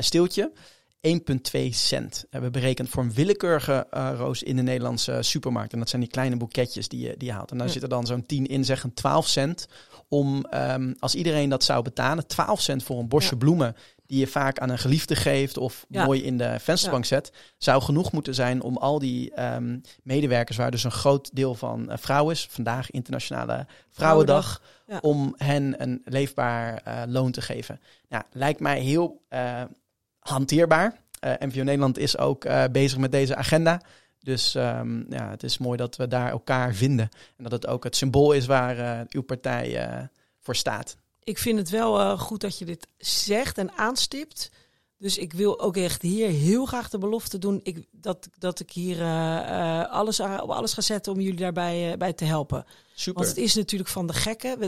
steeltje 1,2 cent. Hebben we berekend voor een willekeurige uh, roos in de Nederlandse supermarkt. En dat zijn die kleine boeketjes die je, die je haalt. En daar ja. zit er dan zo'n 10 in, zeggen 12 cent. Om, um, als iedereen dat zou betalen, 12 cent voor een bosje ja. bloemen die je vaak aan een geliefde geeft of ja. mooi in de vensterbank zet, zou genoeg moeten zijn om al die um, medewerkers, waar dus een groot deel van uh, vrouwen is, vandaag Internationale Vrouwendag, Vrouwendag om hen een leefbaar uh, loon te geven. Nou, lijkt mij heel uh, hanteerbaar. MVO Nederland is ook bezig met deze agenda. Dus um, ja, het is mooi dat we daar elkaar vinden. En dat het ook het symbool is waar uw partij voor staat. Ik vind het wel goed dat je dit zegt en aanstipt. Dus ik wil ook echt hier heel graag de belofte doen ik, dat, dat ik hier alles op alles ga zetten om jullie daarbij bij te helpen. Super. Want het is natuurlijk van de gekken.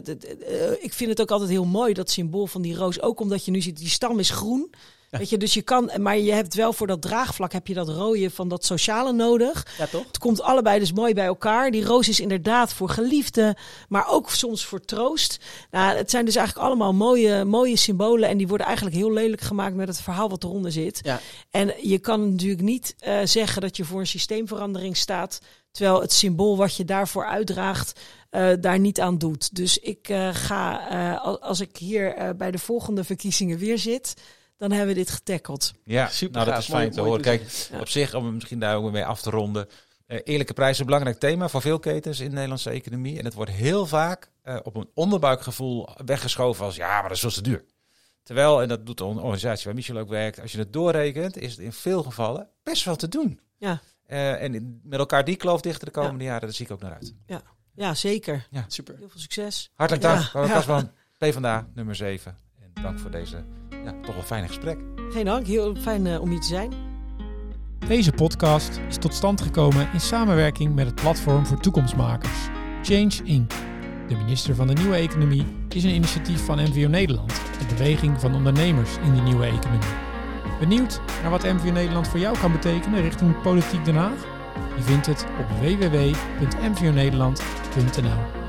Ik vind het ook altijd heel mooi, dat symbool van die roos. Ook omdat je nu ziet, die stam is groen. Ja. Weet je, dus je kan, maar je hebt wel voor dat draagvlak heb je dat rode van dat sociale nodig. Ja, toch? Het komt allebei dus mooi bij elkaar. Die roos is inderdaad voor geliefden, maar ook soms voor troost. Nou, het zijn dus eigenlijk allemaal mooie, mooie symbolen en die worden eigenlijk heel lelijk gemaakt met het verhaal wat eronder zit. Ja. En je kan natuurlijk niet uh, zeggen dat je voor een systeemverandering staat, terwijl het symbool wat je daarvoor uitdraagt uh, daar niet aan doet. Dus ik uh, ga, uh, als ik hier bij de volgende verkiezingen weer zit, dan hebben we dit getackeld. Ja, super. Nou, dat is fijn te horen. Kijk, ja. op zich, om misschien daar ook mee af te ronden. Uh, eerlijke prijzen is een belangrijk thema voor veel ketens in de Nederlandse economie. En het wordt heel vaak uh, op een onderbuikgevoel weggeschoven als ja, maar dat is veel te duur. Terwijl, en dat doet de organisatie waar Michel ook werkt, als je het doorrekent, is het in veel gevallen best wel te doen. Ja. Uh, en met elkaar die kloof dichter de komende ja. jaren, daar zie ik ook naar uit. Ja, ja zeker. Ja. Super. Heel veel succes. Hartelijk dank. Ja. Kasman, PvdA nummer 7. En dank voor deze ja, toch wel fijn gesprek. Geen dank, heel fijn uh, om hier te zijn. Deze podcast is tot stand gekomen in samenwerking met het platform voor toekomstmakers, Change Inc. De minister van de Nieuwe Economie is een initiatief van MVO Nederland, de beweging van ondernemers in de nieuwe economie. Benieuwd naar wat MVO Nederland voor jou kan betekenen richting politiek Den Haag? Je vindt het op www.mvonederland.nl.